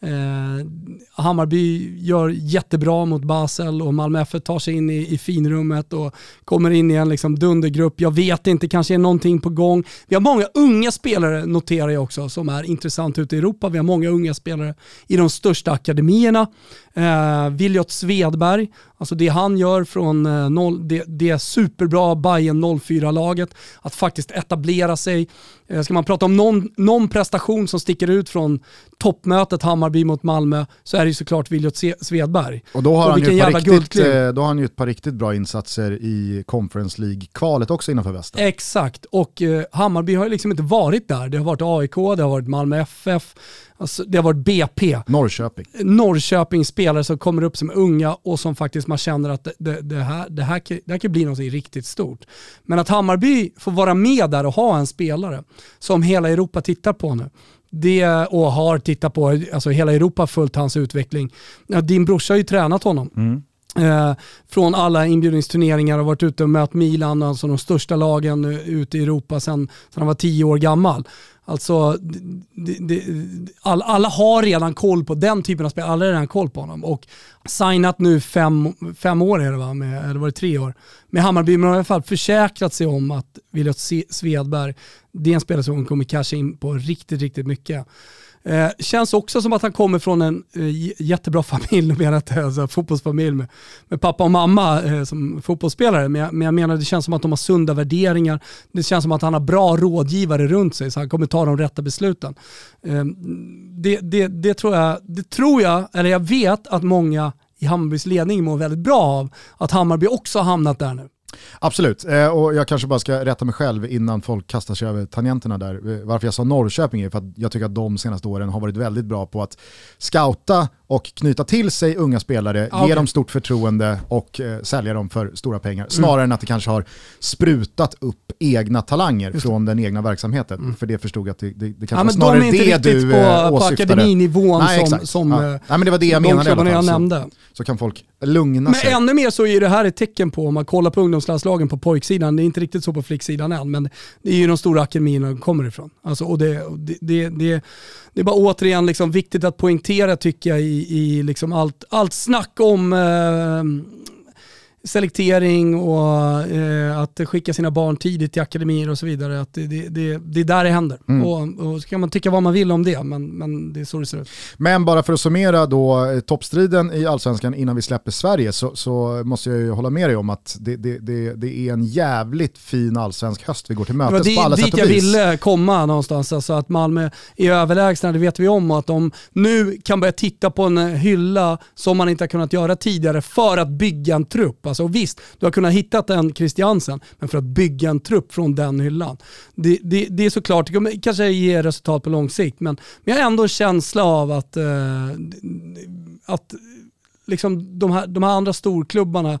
Eh, Hammarby gör jättebra mot Basel och Malmö FF tar sig in i, i finrummet och kommer in i en liksom dundergrupp. Jag vet inte, kanske är någonting på gång. Vi har många unga spelare, noterar jag också, som är intressant ute i Europa. Vi har många unga spelare i de största akademierna. Eh, Viljot Svedberg, alltså det han gör från eh, noll, det, det superbra Bayern 04-laget, att faktiskt etablera sig. Eh, ska man prata om någon, någon prestation som sticker ut från toppmötet Hammarby mot Malmö så är det ju såklart Viljot Se- Svedberg. Och då har, han ju ett riktigt, eh, då har han ju ett par riktigt bra insatser i Conference League-kvalet också innanför västen. Exakt, och eh, Hammarby har ju liksom inte varit där. Det har varit AIK, det har varit Malmö FF, alltså, det har varit BP. Norrköping. Norrköpings spelare som kommer upp som unga och som faktiskt man känner att det, det, här, det, här, kan- det här kan bli något riktigt stort. Men att Hammarby får vara med där och ha en spelare som hela Europa tittar på nu. Det, och har tittat på, alltså hela Europa har följt hans utveckling. Din brorsa har ju tränat honom. Eh, från alla inbjudningsturneringar och varit ute och mött Milan, alltså de största lagen eh, ute i Europa sedan sedan han var tio år gammal. Alltså, det, det, all, alla har redan koll på den typen av spel, alla har redan koll på honom. Och signat nu fem, fem år är det va, med, eller var det tre år, med Hammarby, men har i alla fall försäkrat sig om att Williot Svedberg, det är en spelare som kommer casha in på riktigt, riktigt mycket. Eh, känns också som att han kommer från en eh, jättebra familj, menar inte alltså, fotbollsfamilj med, med pappa och mamma eh, som fotbollsspelare, men jag, men jag menar det känns som att de har sunda värderingar. Det känns som att han har bra rådgivare runt sig, så han kommer ta de rätta besluten. Eh, det, det, det, tror jag, det tror jag, eller jag vet att många i Hammarbys ledning mår väldigt bra av att Hammarby också har hamnat där nu. Absolut, eh, och jag kanske bara ska rätta mig själv innan folk kastar sig över tangenterna där. Eh, Varför jag sa Norrköping är för att jag tycker att de senaste åren har varit väldigt bra på att scouta och knyta till sig unga spelare, Ah, ge dem stort förtroende och eh, sälja dem för stora pengar. Snarare än att det kanske har sprutat upp egna talanger från den egna verksamheten. För det förstod jag att det, det, det kanske Ja, var men de snarare är inte det du på, eh, på åsyftade. akademinivån Nej, som, som ja. Nej, men det var det jag de menade i alla fall. Så, så kan folk lugna Men sig. ännu mer så är det här ett tecken på, om man kollar på ungdomslandslagen på pojksidan, det är inte riktigt så på flicksidan än, men det är ju de stora akademierna de kommer ifrån. Alltså, och det, det, det, det, det är bara återigen liksom viktigt att poängtera tycker jag i, i liksom allt, allt snack om eh, selektering och eh, att skicka sina barn tidigt till akademier och så vidare. Att det, det, det, det är där det händer. Mm. Och, och så kan man tycka vad man vill om det, men, men det är så det ser ut. Men bara för att summera då eh, toppstriden i allsvenskan innan vi släpper Sverige så, så måste jag ju hålla med dig om att det, det, det, det är en jävligt fin allsvensk höst vi går till Det mötes på alla dit, sätt dit och jag vis. ville komma någonstans. Alltså att Malmö är överlägsna, det vet vi om. Och att de nu kan börja titta på en hylla som man inte har kunnat göra tidigare för att bygga en trupp. Alltså, och visst, du har kunnat hitta en Christiansen, men för att bygga en trupp från den hyllan. Det, det, det är såklart, det kommer kanske ge resultat på lång sikt, men, men jag har ändå en känsla av att, eh, att liksom de, här, de här andra storklubbarna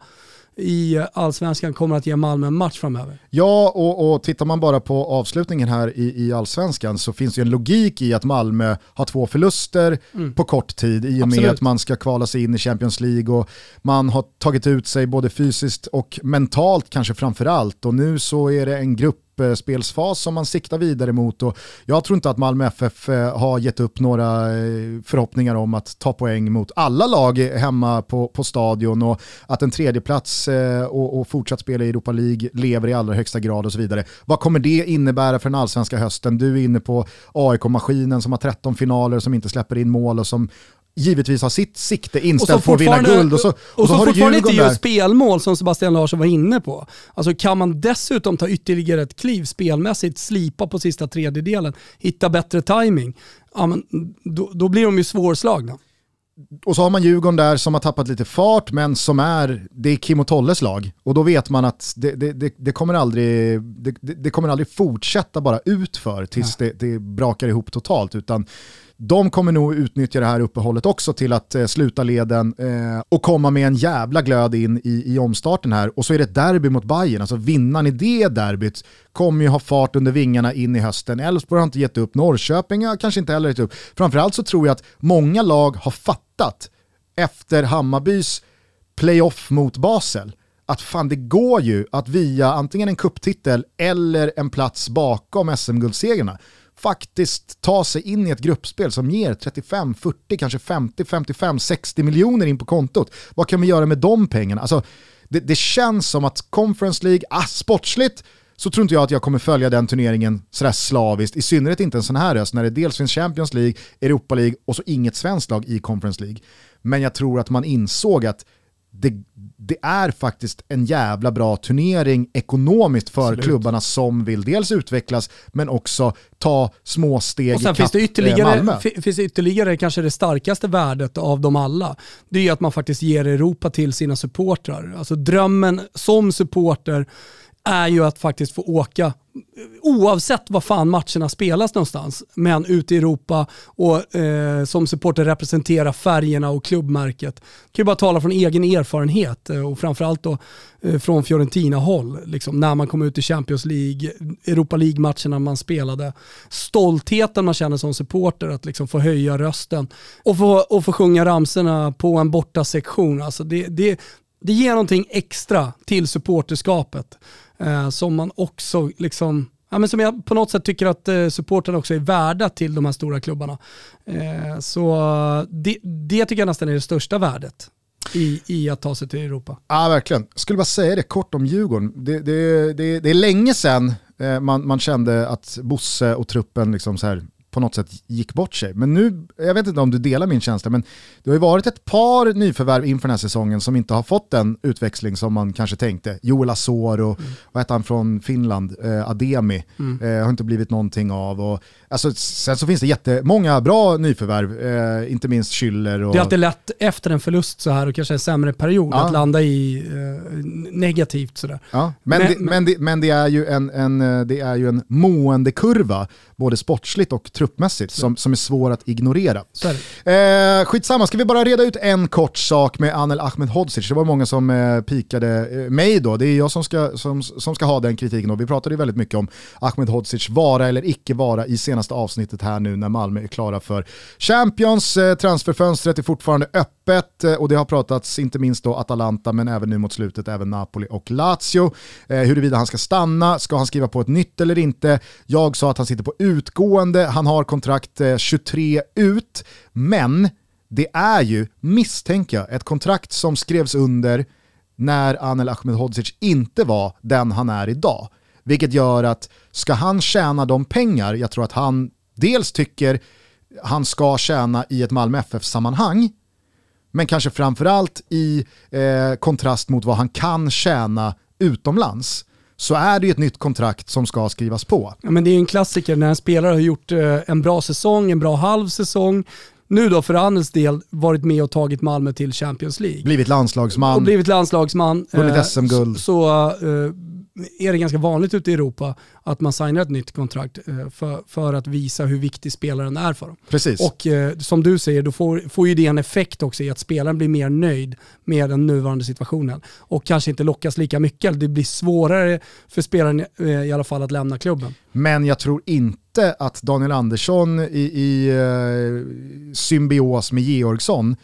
i allsvenskan kommer att ge Malmö en match framöver. Ja, och, och tittar man bara på avslutningen här i, i allsvenskan så finns det en logik i att Malmö har två förluster mm. på kort tid i och med Absolut. att man ska kvala sig in i Champions League och man har tagit ut sig både fysiskt och mentalt kanske framför allt och nu så är det en grupp gruppspelsfas som man siktar vidare mot. Och jag tror inte att Malmö FF eh, har gett upp några eh, förhoppningar om att ta poäng mot alla lag hemma på, på stadion och att en tredjeplats och, och fortsatt spela i Europa League lever i allra högsta grad och så vidare. Vad kommer det innebära för den allsvenska hösten? Du är inne på AIK-maskinen som har 13 finaler som inte släpper in mål och som givetvis har sitt sikte inställt på att vinna guld. Och så, och så, och så, så fortfarande inte gör spelmål som Sebastian Larsson var inne på. Alltså kan man dessutom ta ytterligare ett kliv spelmässigt, slipa på sista tredjedelen, hitta bättre timing, ja, men då, då blir de ju svårslagna. Och så har man Djurgården där som har tappat lite fart men som är, det är Kim och Tolles lag. Och då vet man att det, det, det, det kommer, aldrig, det, kommer aldrig fortsätta bara utför tills ja. det, brakar ihop totalt. Utan de kommer nog utnyttja det här uppehållet också till att eh, sluta leden eh, och komma med en jävla glöd in i, i omstarten här. Och så är det ett derby mot Bayern. alltså vinnaren i det derbyt kommer ju ha fart under vingarna in i hösten. Elfsborg har inte gett upp, Norrköping har kanske inte heller gett upp. Framförallt så tror jag att många lag har fattat efter Hammarbys playoff mot Basel att fan det går ju att via antingen en kupptitel eller en plats bakom SM-guldsegrarna faktiskt ta sig in i ett gruppspel som ger 35, 40, kanske 50, 55, 60 miljoner in på kontot. Vad kan vi göra med de pengarna? Alltså, det, det känns som att Conference League, ah, sportsligt, så tror inte jag att jag kommer följa den turneringen sådär slaviskt, i synnerhet inte en sån här röst när det dels finns Champions League, Europa League och så inget svenskt lag i Conference League. Men jag tror att man insåg att det, det, är faktiskt en jävla bra turnering ekonomiskt för Absolut. klubbarna som vill dels utvecklas men också ta små steg och sen finns det, ytterligare, finns det ytterligare kanske det starkaste värdet av dem alla. Det är att man faktiskt ger Europa till sina supportrar. Alltså drömmen som supporter är ju att faktiskt få åka oavsett var fan matcherna spelas någonstans, men ute i Europa och eh, som supporter representera färgerna och klubbmärket. Jag kan ju bara tala från egen erfarenhet eh, och framförallt då eh, från Fiorentina-håll. Liksom, när man kom ut i Champions League, Europa League-matcherna man spelade. Stoltheten man känner som supporter att liksom få höja rösten och få, och få sjunga ramserna på en bortasektion. Alltså det, det, det ger någonting extra till supporterskapet eh, som man också liksom Ja, men som jag på något sätt tycker att eh, supportrarna också är värda till de här stora klubbarna. Eh, så det, det tycker jag nästan är det största värdet i, i att ta sig till Europa. Ja, verkligen. Jag skulle bara säga det kort om Djurgården. Det, det, det, det är länge sedan eh, man, man kände att Bosse och truppen liksom så här på något sätt gick bort sig. Men nu, jag vet inte om du delar min känsla, men det har ju varit ett par nyförvärv inför den här säsongen som inte har fått den utväxling som man kanske tänkte. Joel Asor och mm. vad heter han från Finland, eh, Ademi, mm. eh, har inte blivit någonting av. Och, alltså, sen så finns det jättemånga bra nyförvärv, eh, inte minst Schüller. Och... Det är alltid lätt efter en förlust så här och kanske en sämre period ja. att landa i eh, negativt sådär. Ja. Men, men, det, men, det, men det, är ju en, en, eh, det är ju en måendekurva, både sportsligt och truppmässigt som, som är svår att ignorera. Eh, skitsamma, ska vi bara reda ut en kort sak med Anel Ahmedhodzic? Det var många som eh, pikade eh, mig då, det är jag som ska, som, som ska ha den kritiken. Och vi pratade ju väldigt mycket om Ahmedhodzic vara eller icke vara i senaste avsnittet här nu när Malmö är klara för Champions. Eh, transferfönstret är fortfarande öppet öppet eh, och det har pratats inte minst då Atalanta men även nu mot slutet även Napoli och Lazio. Eh, huruvida han ska stanna, ska han skriva på ett nytt eller inte? Jag sa att han sitter på utgående, han har kontrakt eh, 23 ut, men det är ju, misstänker jag, ett kontrakt som skrevs under när Anel Ahmedhodzic inte var den han är idag. Vilket gör att ska han tjäna de pengar jag tror att han dels tycker han ska tjäna i ett Malmö FF-sammanhang, men kanske framförallt i eh, kontrast mot vad han kan tjäna utomlands, så är det ju ett nytt kontrakt som ska skrivas på. Ja, men det är en klassiker när en spelare har gjort eh, en bra säsong, en bra halv säsong, nu då för Annels del varit med och tagit Malmö till Champions League. Blivit landslagsman. Och blivit landslagsman. Vunnit Eh, SM-guld. Så, så eh, är det ganska vanligt ute i Europa att man signar ett nytt kontrakt eh, för, för att visa hur viktig spelaren är för dem. Precis. Och eh, som du säger, då får, får ju det en effekt också i att spelaren blir mer nöjd med den nuvarande situationen. Och kanske inte lockas lika mycket. Det blir svårare för spelaren eh, i alla fall att lämna klubben. Men jag tror inte att Daniel Andersson i, i eh, symbios med Georgsson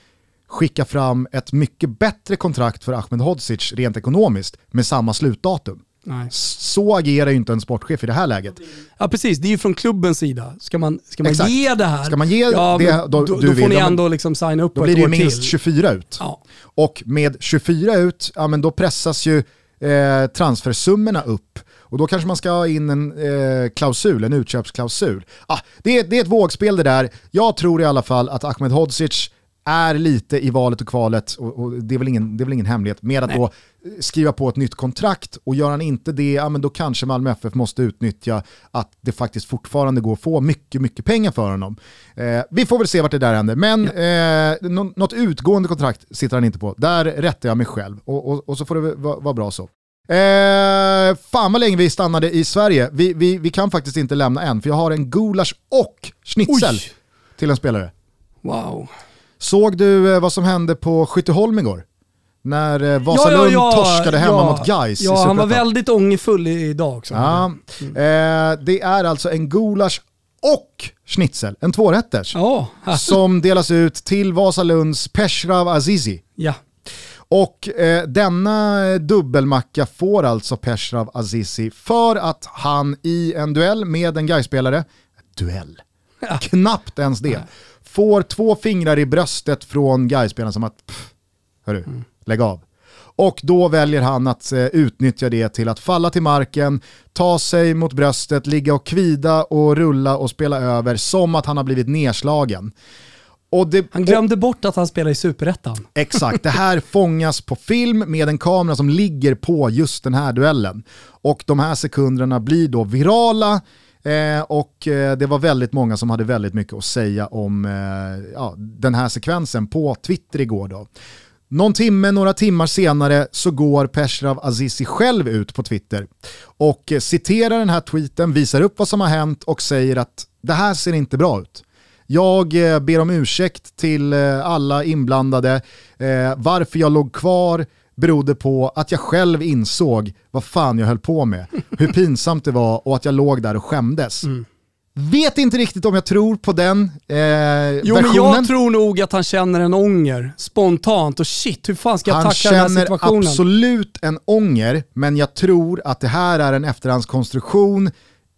skickar fram ett mycket bättre kontrakt för Ahmed Hodzic rent ekonomiskt med samma slutdatum. Nej. Så agerar ju inte en sportchef i det här läget. Ja precis, det är ju från klubbens sida. Ska man, ska man Exakt. ge det här, Ska man ge ja, det då- då, du då vill, får ni ändå liksom signa upp Då blir det ju minst till. 24 ut. Ja. Och med 24 ut, ja men då pressas ju eh, transfersummorna upp. Och då kanske man ska ha in en eh, klausul, en utköpsklausul. Ah, det, är, det är ett vågspel det där. Jag tror i alla fall att Ahmed Hodzic är lite i valet och kvalet, och, och det, är väl ingen, det är väl ingen hemlighet, med att då skriva på ett nytt kontrakt. Och gör han inte det, ja, men då kanske Malmö FF måste utnyttja att det faktiskt fortfarande går att få mycket, mycket pengar för honom. Eh, vi får väl se vart det där händer, men eh, nå- något utgående kontrakt sitter han inte på. Där rättar jag mig själv och, och, och så får det vara vara bra så. Eh, fan vad länge vi stannade i Sverige. Vi, vi, vi kan faktiskt inte lämna än, för jag har en gulasch och schnitzel Oj. till en spelare. Wow. Såg du eh, vad som hände på Skytteholm igår? När eh, Vasalund torskade hemma ja. mot Gais Ja, han var väldigt ångerfull idag också. Ja, eh, det är alltså en gulasch och schnitzel, en tvårätters, Ja, som delas ut till Vasalunds Peshrav Azizi. ja. Och eh, denna eh, dubbelmacka får alltså Peshrav Azizi för att han i en duell med en Gais-spelare, duell, knappt ens det, får två fingrar i bröstet från Gais-spelaren som att, pff, hörru, lägg av. Och då väljer han att eh, utnyttja det till att falla till marken, ta sig mot bröstet, ligga och kvida och rulla och spela över som att han har blivit nedslagen. Och det, Han glömde bort att han spelar i Superettan. Exakt, det här fångas på film med en kamera som ligger på just den här duellen. Och de här sekunderna blir då virala eh, och eh, det var väldigt många som hade väldigt mycket att säga om eh, ja, den här sekvensen på Twitter igår. Då. Någon timme, några timmar senare så går Peshrav Azizi själv ut på Twitter och eh, citerar den här tweeten, visar upp vad som har hänt och säger att det här ser inte bra ut. Jag eh, ber om ursäkt till eh, alla inblandade. Varför jag låg kvar berodde på att jag själv insåg vad fan jag höll på med. Hur pinsamt det var och att jag låg där och skämdes. Vet inte riktigt om jag tror på den eh, Jo versionen. men jag tror nog att han känner en ånger spontant och shit, hur fan ska jag Han tackla den här känner situationen? absolut en ånger, men jag tror att det här är en efterhandskonstruktion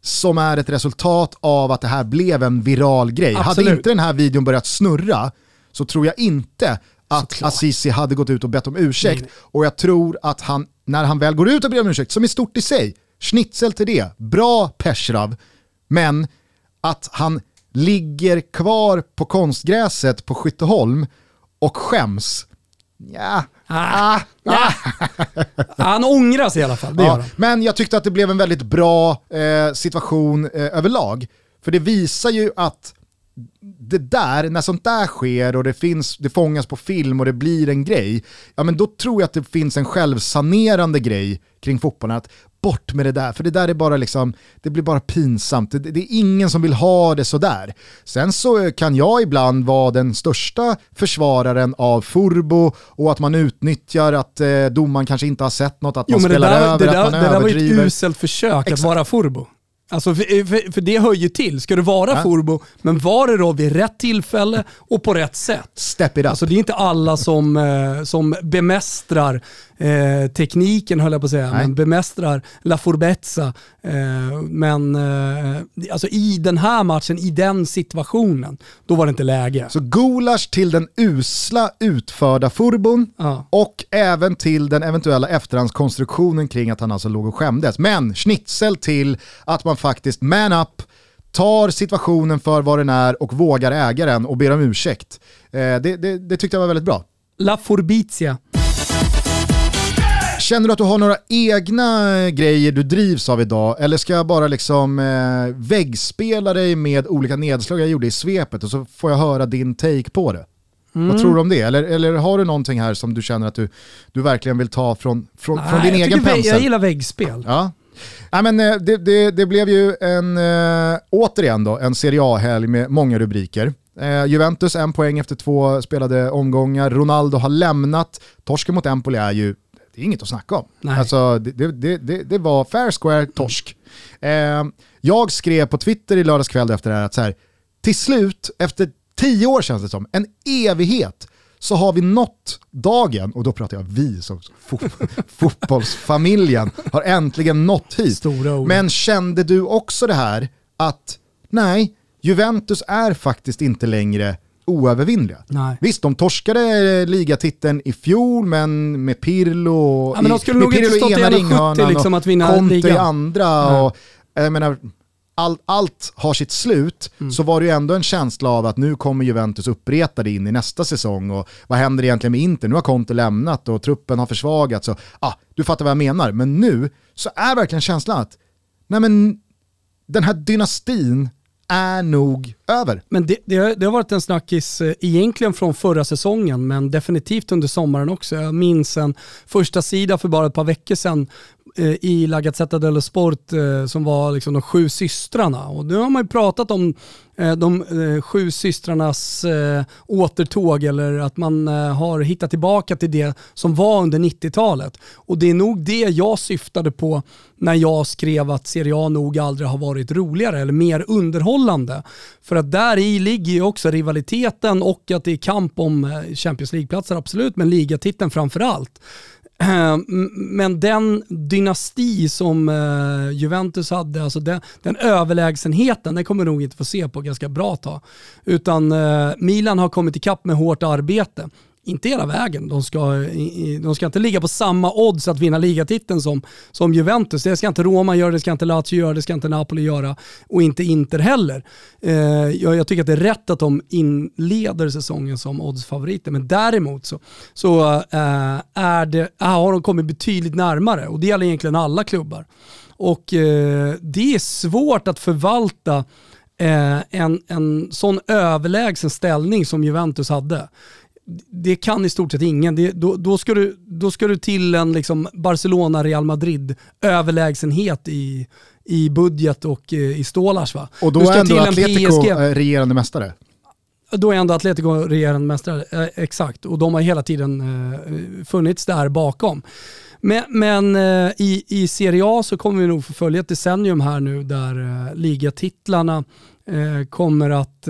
som är ett resultat av att det här blev en viral grej. Hade Absolut. inte den här videon börjat snurra så tror jag inte att Såklart. Azizi hade gått ut och bett om ursäkt. Nej. Och jag tror att han, när han väl går ut och ber om ursäkt, som är stort i sig, schnitzel till det, bra Peshrav, men att han ligger kvar på konstgräset på Skytteholm och skäms. Ja, Ah, ah, Han ångrar sig i alla fall, det gör ja. han. Men jag tyckte att det blev en väldigt bra eh, situation eh, överlag. För det visar ju att det där, när sånt där sker och det, finns, det fångas på film och det blir en grej, ja men då tror jag att det finns en självsanerande grej kring fotbollen. Att bort med det där, för det där är bara liksom, det blir bara pinsamt. Det, det är ingen som vill ha det sådär. Sen så kan jag ibland vara den största försvararen av Furbo och att man utnyttjar att eh, domaren kanske inte har sett något, att Jo man det spelar där, över, det att där, man det där var ett överdriver. uselt försök Exakt. att vara Furbo. Alltså för, för, för det hör ju till. Ska du vara Ja. Furbo, men var det då vid rätt tillfälle och på rätt sätt. Step it up. Alltså det är inte alla som, eh, som bemästrar eh, tekniken höll jag på att säga, Nej. men bemästrar La Furbezza. Eh, men eh, alltså i den här matchen, i den situationen, då var det inte läge. Så gulasch till den usla utförda furbon Ja. och även till den eventuella efterhandskonstruktionen kring att han alltså låg och skämdes. Men schnitzel till att man faktiskt man up, tar situationen för vad den är och vågar äga den och ber om ursäkt. Eh, det, det, det tyckte jag var väldigt bra. La Furbizia. Känner du att du har några egna eh, grejer du drivs av idag eller ska jag bara liksom eh, väggspela dig med olika nedslag jag gjorde i svepet och så får jag höra din take på det? Mm. Vad tror du om det? Eller, eller har du någonting här som du känner att du, du verkligen vill ta från, från, från din egen pensel? Jag gillar väggspel. Ja. Ja, men, eh, det, det, det blev ju en, eh, återigen då, en Serie A-helg med många rubriker. Juventus en poäng efter två spelade omgångar, Ronaldo har lämnat, torsken mot Empoli är ju det är inget att snacka om. Nej. Alltså, det, det, det, det, var fair square torsk. Eh, jag skrev på Twitter i lördags kväll efter det här att så här, till slut, efter tio år känns det som, en evighet, så har vi nått dagen, och då pratar jag vi som fo- fotbollsfamiljen, har äntligen nått hit. Men kände du också det här att nej, Juventus är faktiskt inte längre oövervinnliga. Nej. Visst, de torskade ligatiteln i fjol, men med Pirlo, Ja, men de i- skulle med nog inte Pirlo i stått i ena 1,70 ringhörnan liksom och att vinna Conte i andra. Nej. Och, jag menar, all, allt har sitt slut, Mm. så var det ju ändå en känsla av att nu kommer Juventus uppretade in i nästa säsong och vad händer egentligen med Inter? Nu har Conte lämnat och truppen har försvagats. Och, ah, du fattar vad jag menar, men nu så är verkligen känslan att nej men, den här dynastin är nog över. Men det, det, har- det har varit en snackis eh, egentligen från förra säsongen, men definitivt under sommaren också. Jag minns en första sida för bara ett par veckor sedan Eh, i La Gazzetta dello Sport eh, som var liksom de sju systrarna. Och nu har man ju pratat om eh, de sju systrarnas återtåg eller att man har hittat tillbaka till det som var under 90-talet. Och det är nog det jag syftade på när jag skrev att Serie A nog aldrig har varit roligare eller mer underhållande. För att där i ligger ju också rivaliteten och att det är kamp om Champions League-platser absolut, men ligatiteln framför allt. Ehm, men den dynasti som eh, Juventus hade, alltså den, den överlägsenheten, den kommer nog inte få se på ganska bra tag. Utan eh, Milan har kommit ikapp med hårt arbete. Inte hela vägen. De ska, de ska inte ligga på samma odds att vinna ligatiteln som, som Juventus. Det ska inte Roma göra, det ska inte Lazio göra, det ska inte Napoli göra och inte Inter heller. Eh, jag, jag tycker att det är rätt att de inleder säsongen som oddsfavoriter, men däremot så, så eh, är det, äh, har de kommit betydligt närmare och det gäller egentligen alla klubbar. Och eh, det är svårt att förvalta eh, en, en sån överlägsen ställning som Juventus hade det kan i stort sett ingen. Det, då, då, ska du, då ska du till en liksom Barcelona-Real Madrid överlägsenhet i, i budget och eh, i stålars. Va? Och då är ändå Atletico PSG. eh, regerande mästare. Då är ändå Atletico regerande mästare, eh, exakt. Och de har hela tiden eh, funnits där bakom. Men, men eh, i, i Serie A så kommer vi nog få följa ett decennium här nu där ligatitlarna kommer att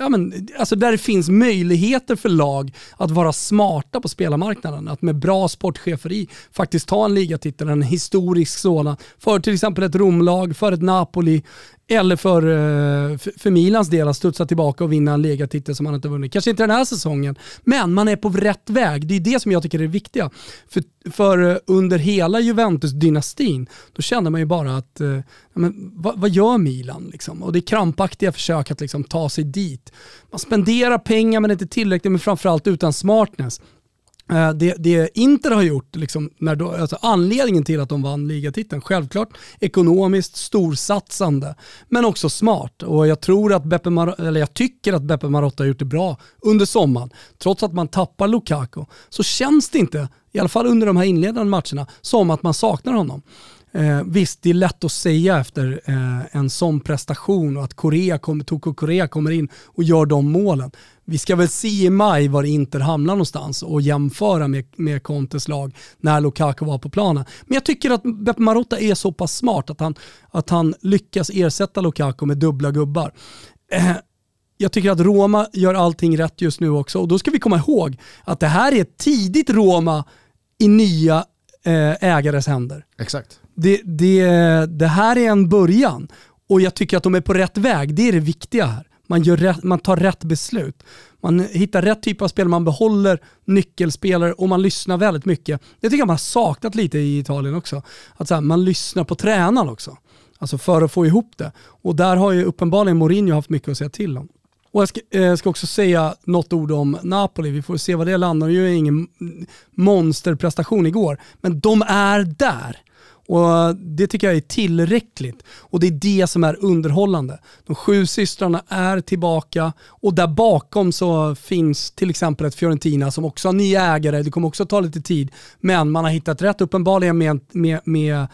Ja, men, alltså där det finns möjligheter för lag att vara smarta på spelarmarknaden. Att med bra sportcheferi faktiskt ta en ligatitel, en historisk sådan. För till exempel ett Romlag, för ett Napoli eller eh, för, för- Milans del att studsa tillbaka och vinna en ligatitel som man inte vunnit. Kanske inte den här säsongen, men man är på rätt väg. Det är det som jag tycker är det viktiga. För, för eh, under hela Juventus-dynastin, då kände man ju bara att, eh, men, vad, vad gör Milan? Liksom? Och det är krampaktiga försök att liksom, ta sig dit. Man spenderar pengar men inte tillräckligt, men framförallt utan smartness. Eh, det, det Inter har gjort, liksom, när då, alltså anledningen till att de vann ligatiteln, självklart ekonomiskt storsatsande, men också smart. Och jag tror att Beppe Mar- eller jag tycker att Beppe Marotta har gjort det bra under sommaren. Trots att man tappar Lukaku, så känns det inte, i alla fall under de här inledande matcherna, som att man saknar honom. Eh, visst, det är lätt att säga efter eh, en sån prestation och att Korea kom, Toko Korea kommer in och gör de målen. Vi ska väl se i maj var Inter hamnar någonstans och jämföra med, med Contes lag när Lukaku var på planen. Men jag tycker att Beppe Marotta är så pass smart att han, att han lyckas ersätta Lukaku med dubbla gubbar. Eh, jag tycker att Roma gör allting rätt just nu också och då ska vi komma ihåg att det här är tidigt Roma i nya eh, ägares händer Exakt. det, det, det här är en början och jag tycker att de är på rätt väg. Det är det viktiga här. Man, gör rätt, man tar rätt beslut. Man hittar rätt typ av spel, man behåller nyckelspelare och man lyssnar väldigt mycket. Det tycker jag man har saknat lite i Italien också. Att så här, man lyssnar på tränaren också. Alltså för att få ihop det. Och där har ju uppenbarligen Mourinho haft mycket att säga till om. Och jag ska, eh, ska också säga något ord om Napoli. Vi får se vad det landar Det är ju ingen monsterprestation igår. Men de är där. Och Det tycker jag är tillräckligt. Och det är det som är underhållande. De sju systrarna är tillbaka och där bakom så finns till exempel ett Fiorentina som också har nya ägare. Det kommer också ta lite tid. Men man har hittat rätt uppenbarligen med, med, med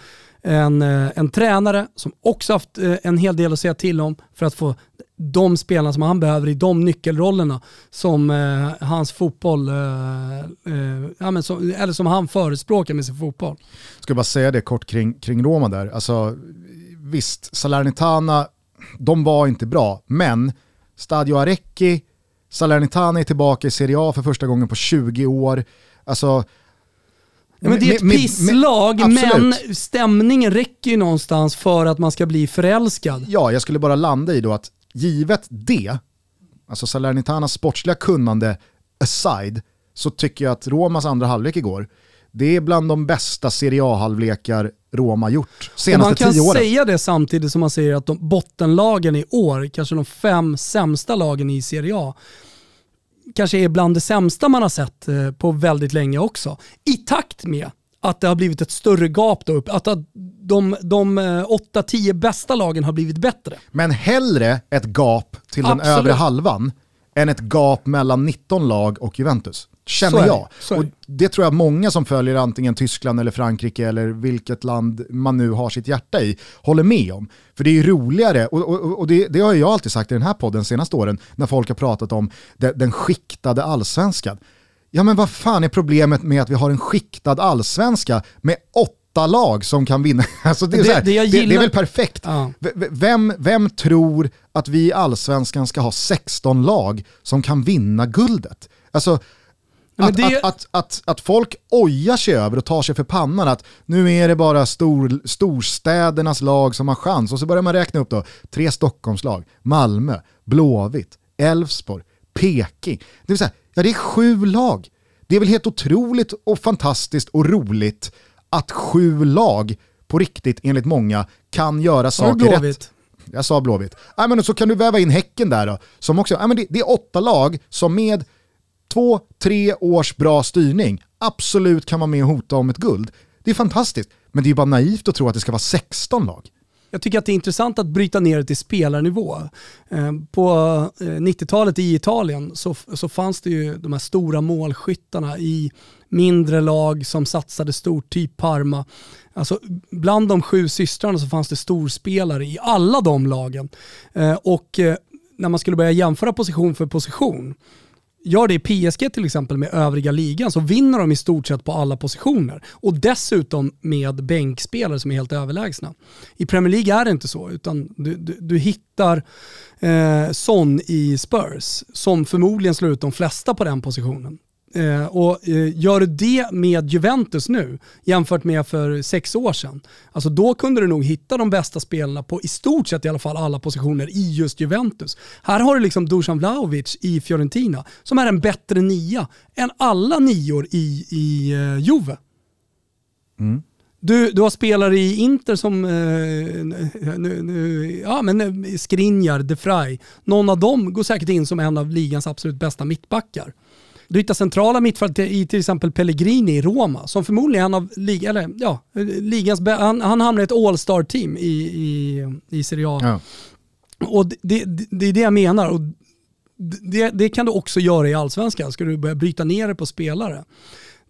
en, eh, en tränare som också haft eh, en hel del att säga till om för att få de spelarna som han behöver i de nyckelrollerna som eh, hans fotboll, eh, eh, ja, men som, eller som han förespråkar med sin fotboll. Ska bara säga det kort kring, kring Roma där. Alltså, visst, Salernitana, de var inte bra, men Stadio Arecchi, Salernitana är tillbaka i Serie A för första gången på 20 år. Alltså, Ja, men det är ett pisslag, men stämningen räcker ju någonstans för att man ska bli förälskad. Ja, jag skulle bara landa i då att givet det, alltså Salernitanas sportsliga kunnande aside, så tycker jag att Romas andra halvlek igår, det är bland de bästa Serie A-halvlekar Roma gjort senaste tio åren. Man kan säga det samtidigt som man säger att de bottenlagen i år, kanske de fem sämsta lagen i Serie A, kanske är bland det sämsta man har sett eh, på väldigt länge också. I takt med att det har blivit ett större gap då upp, att de, de 8-10 eh, bästa lagen har blivit bättre. Men hellre ett gap till Absolut. den övre halvan än ett gap mellan 19 lag och Juventus. Känner jag. Och det tror jag många som följer antingen Tyskland eller Frankrike eller vilket land man nu har sitt hjärta i håller med om. För det är ju roligare, och, och, och det, det, har jag alltid sagt i den här podden de senaste åren, när folk har pratat om det, den skiktade allsvenskan. Ja men vad fan är problemet med att vi har en skiktad allsvenska med åtta lag som kan vinna. Alltså det, är det, här, det, det, är väl perfekt. Ja. Vem, vem tror att vi i allsvenskan ska ha 16 lag som kan vinna guldet? Alltså, att, det... att, att, att, att, folk ojar sig över och tar sig för pannan att nu är det bara stor, storstädernas lag som har chans. Och så börjar man räkna upp då, tre Stockholmslag, Malmö, Blåvitt, Elfsborg, Peking. Det vill säga, ja det är sju lag. Det är väl helt otroligt och fantastiskt och roligt att sju lag på riktigt enligt många kan göra saker rätt. Jag sa Blåvitt. Ja, men så kan du väva in Häcken där då. Som också, ja, men det, det är åtta lag som med två, tre års bra styrning absolut kan vara med och hota om ett guld. Det är fantastiskt, men det är bara naivt att tro att det ska vara 16 lag. Jag tycker att det är intressant att bryta ner det till spelarnivå. Eh, på 90-talet eh, i Italien så, så fanns det ju de här stora målskyttarna i mindre lag som satsade stort, typ Parma. Alltså, bland de sju systrarna så fanns det storspelare i alla de lagen. Eh, och eh, när man skulle börja jämföra position för position gör det i PSG till exempel med övriga ligan så vinner de i stort sett på alla positioner. Och dessutom med bänkspelare som är helt överlägsna. I Premier League är det inte så, utan du, du, du hittar eh, Son i Spurs som förmodligen slår ut de flesta på den positionen. Eh, och eh, gör du det med Juventus nu jämfört med för sex år sedan, alltså då kunde du nog hitta de bästa spelarna på i stort sett i alla fall alla positioner i just Juventus. Här har du liksom Dusan Vlahovic i Fiorentina som är en bättre nia än alla nior i, i uh, Juve. Mm. Du, du har spelare i Inter som eh, nu, nu, ja, men eh, Skriniar, De Frey. Någon av dem går säkert in som en av ligans absolut bästa mittbackar. Du hittar centrala mittfältare i till exempel Pellegrini i Roma, som förmodligen är en av liga, eller, ja, ligans, han, han hamnar i ett all-star-team i, i, i Serie A. Ja. Och det, det, det, är det jag menar. Och det, det kan du också göra i allsvenskan, ska du börja bryta ner det på spelare.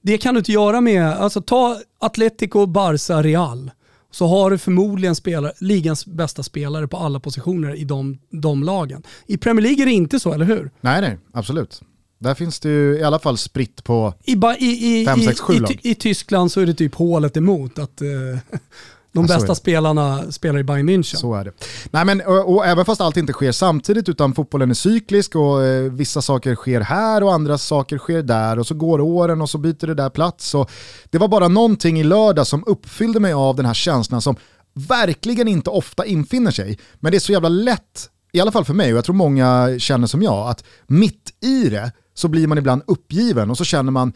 Det kan du inte göra med, alltså ta Atletico, Barca, Real så har du förmodligen spelare, ligans bästa spelare på alla positioner i de, de lagen. I Premier League är det inte så, eller hur? Nej, nej, absolut. Där finns det ju i alla fall spritt på 5, 6, 7 lag. I, I, Tyskland så är det typ hålet emot att uh, de ja, bästa spelarna spelar i Bayern München. Så är det. Nej, men, och, och, även fast allt inte sker samtidigt utan fotbollen är cyklisk och eh, vissa saker sker här och andra saker sker där och så går åren och så byter det där plats. Och det var bara någonting i lördag som uppfyllde mig av den här känslan som verkligen inte ofta infinner sig. Men det är så jävla lätt, i alla fall för mig och jag tror många känner som jag, att mitt i det så blir man ibland uppgiven och så känner man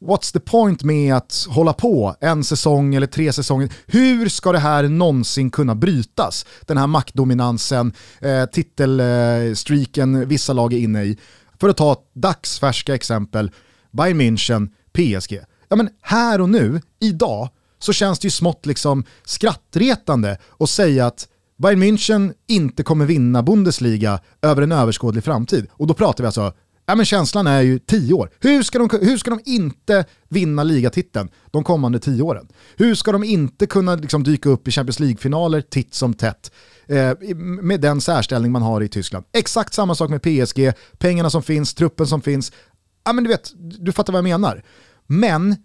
what's the point med att hålla på en säsong eller tre säsonger? Hur ska det här någonsin kunna brytas? Den här maktdominansen, eh, titelstreaken vissa lag är inne i. För att ta ett dagsfärska exempel, Bayern München, PSG. Ja men här och nu, idag, så känns det ju smått liksom skrattretande att säga att Bayern München inte kommer vinna Bundesliga över en överskådlig framtid. Och då pratar vi alltså Ja, men känslan är ju tio år. Hur ska, de, hur ska de inte vinna ligatiteln de kommande tio åren? Hur ska de inte kunna liksom, dyka upp i Champions League-finaler titt som tätt? Eh, med den särställning man har i Tyskland. Exakt samma sak med PSG, pengarna som finns, truppen som finns. Ja men du vet, du fattar vad jag menar. Men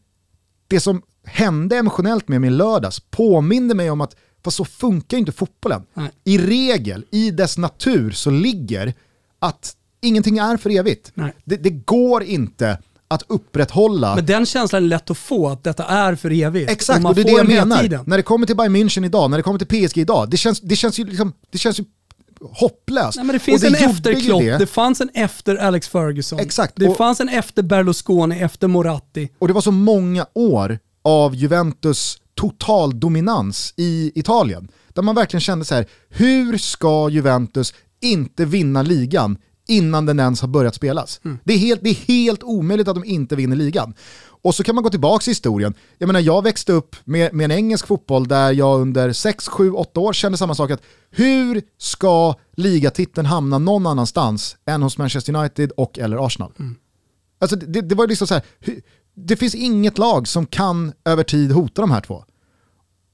det som hände emotionellt med mig i lördags påminde mig om att fast så funkar inte fotbollen. Nej. I regel, i dess natur, så ligger att ingenting är för evigt. Det, det, går inte att upprätthålla... Men den känslan är lätt att få, att detta är för evigt. Exakt, och, det är det jag menar. Tiden. När det kommer till Bayern München idag, när det kommer till PSG idag, det känns, det känns ju, liksom, det känns ju hopplöst. Nej, men det finns det en efter Klopp, det. det. fanns en efter Alex Ferguson, Exakt. det och, fanns en efter Berlusconi, efter Moratti. Och det var så många år av Juventus total dominans i Italien. Där man verkligen kände så här, hur ska Juventus inte vinna ligan innan den ens har börjat spelas. Mm. Det, är helt, det är helt omöjligt att de inte vinner ligan. Och så kan man gå tillbaka i historien. Jag menar, jag växte upp med, med en engelsk fotboll där jag under 6, 7, 8 år kände samma sak. att Hur ska ligatiteln hamna någon annanstans än hos Manchester United och eller Arsenal? Mm. Alltså det, det var liksom så här, det finns inget lag som kan över tid hota de här två.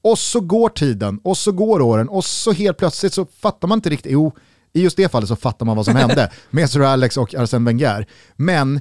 Och så går tiden, och så går åren, och så helt plötsligt så fattar man inte riktigt, jo, i just det fallet så fattar man vad som hände med Sir Alex och Arsene Wenger. Men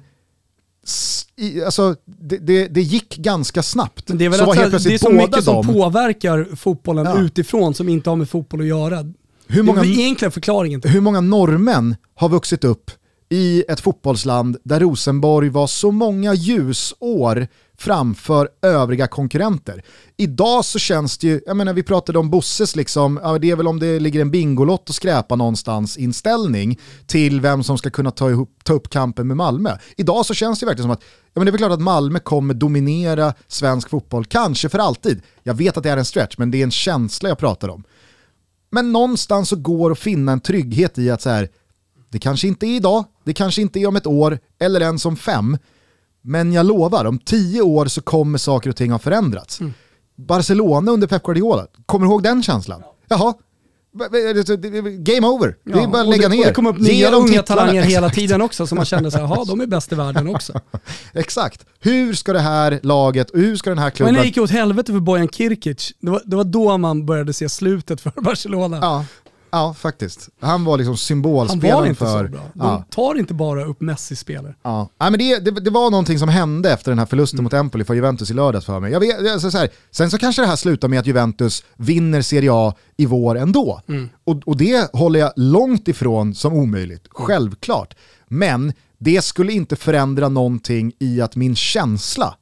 i, alltså, det, det, det, gick ganska snabbt. Det är väl så, att, det är så mycket som påverkar fotbollen ja. utifrån som inte har med fotboll att göra. Hur många, det är egentligen förklaringen. Hur många norrmän har vuxit upp i ett fotbollsland där Rosenborg var så många ljusår framför övriga konkurrenter. Idag så känns det ju, jag menar vi pratade om Bosses liksom, ja, det är väl om det ligger en bingolott och skräpa någonstans inställning till vem som ska kunna ta, ihop, ta upp kampen med Malmö. Idag så känns det verkligen som att, ja men det är väl klart att Malmö kommer dominera svensk fotboll, kanske för alltid. Jag vet att det är en stretch, men det är en känsla jag pratar om. Men någonstans så går att finna en trygghet i att så här, det kanske inte är idag, det kanske inte är om ett år eller ens om fem. Men jag lovar, om tio år så kommer saker och ting ha förändrats. Mm. Barcelona under Pep Guardiola, kommer du ihåg den känslan? Jaha, game over. Ja, det är bara att lägga ner. Det kom upp nya unga talanger hela tiden också som man kände så här, de är bäst i världen också. Exakt. Hur ska det här laget hur ska den här klubben... Men det gick åt helvete för Bojan Kirkic. Det var, det var då man började se slutet för Barcelona. Ja, Ja, faktiskt. Han var liksom symbolspelaren Han var inte för... så bra. De ja. tar inte bara upp Messi-spelare. Ja. ja, men det, det, det, var någonting som hände efter den här förlusten mm. mot Empoli för Juventus i lördags för mig. Jag vet, alltså så här, sen så kanske det här slutar med att Juventus vinner Serie A i vår ändå. Mm. Och, och det håller jag långt ifrån som omöjligt, mm. självklart. Men det skulle inte förändra någonting i att min känsla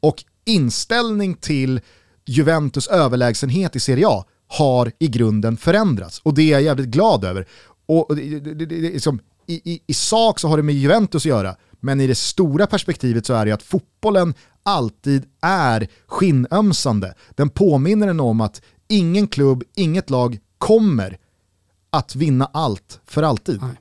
och inställning till Juventus överlägsenhet i Serie A har i grunden förändrats. Och det är jag jävligt glad över. Och det, det, det, liksom, i, i, I sak så har det med Juventus att göra, men i det stora perspektivet så är det att fotbollen alltid är skinnömsande. Den påminner en om att ingen klubb, inget lag kommer att vinna allt för alltid. Nej.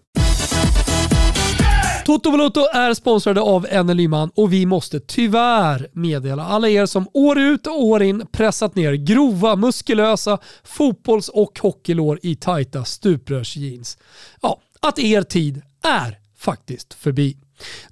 Toto Valuto är sponsrade av Enel och vi måste tyvärr meddela alla er som år ut och år in pressat ner grova, muskulösa fotbolls och hockeylår i tajta stuprörsjeans. Ja, att er tid är faktiskt förbi.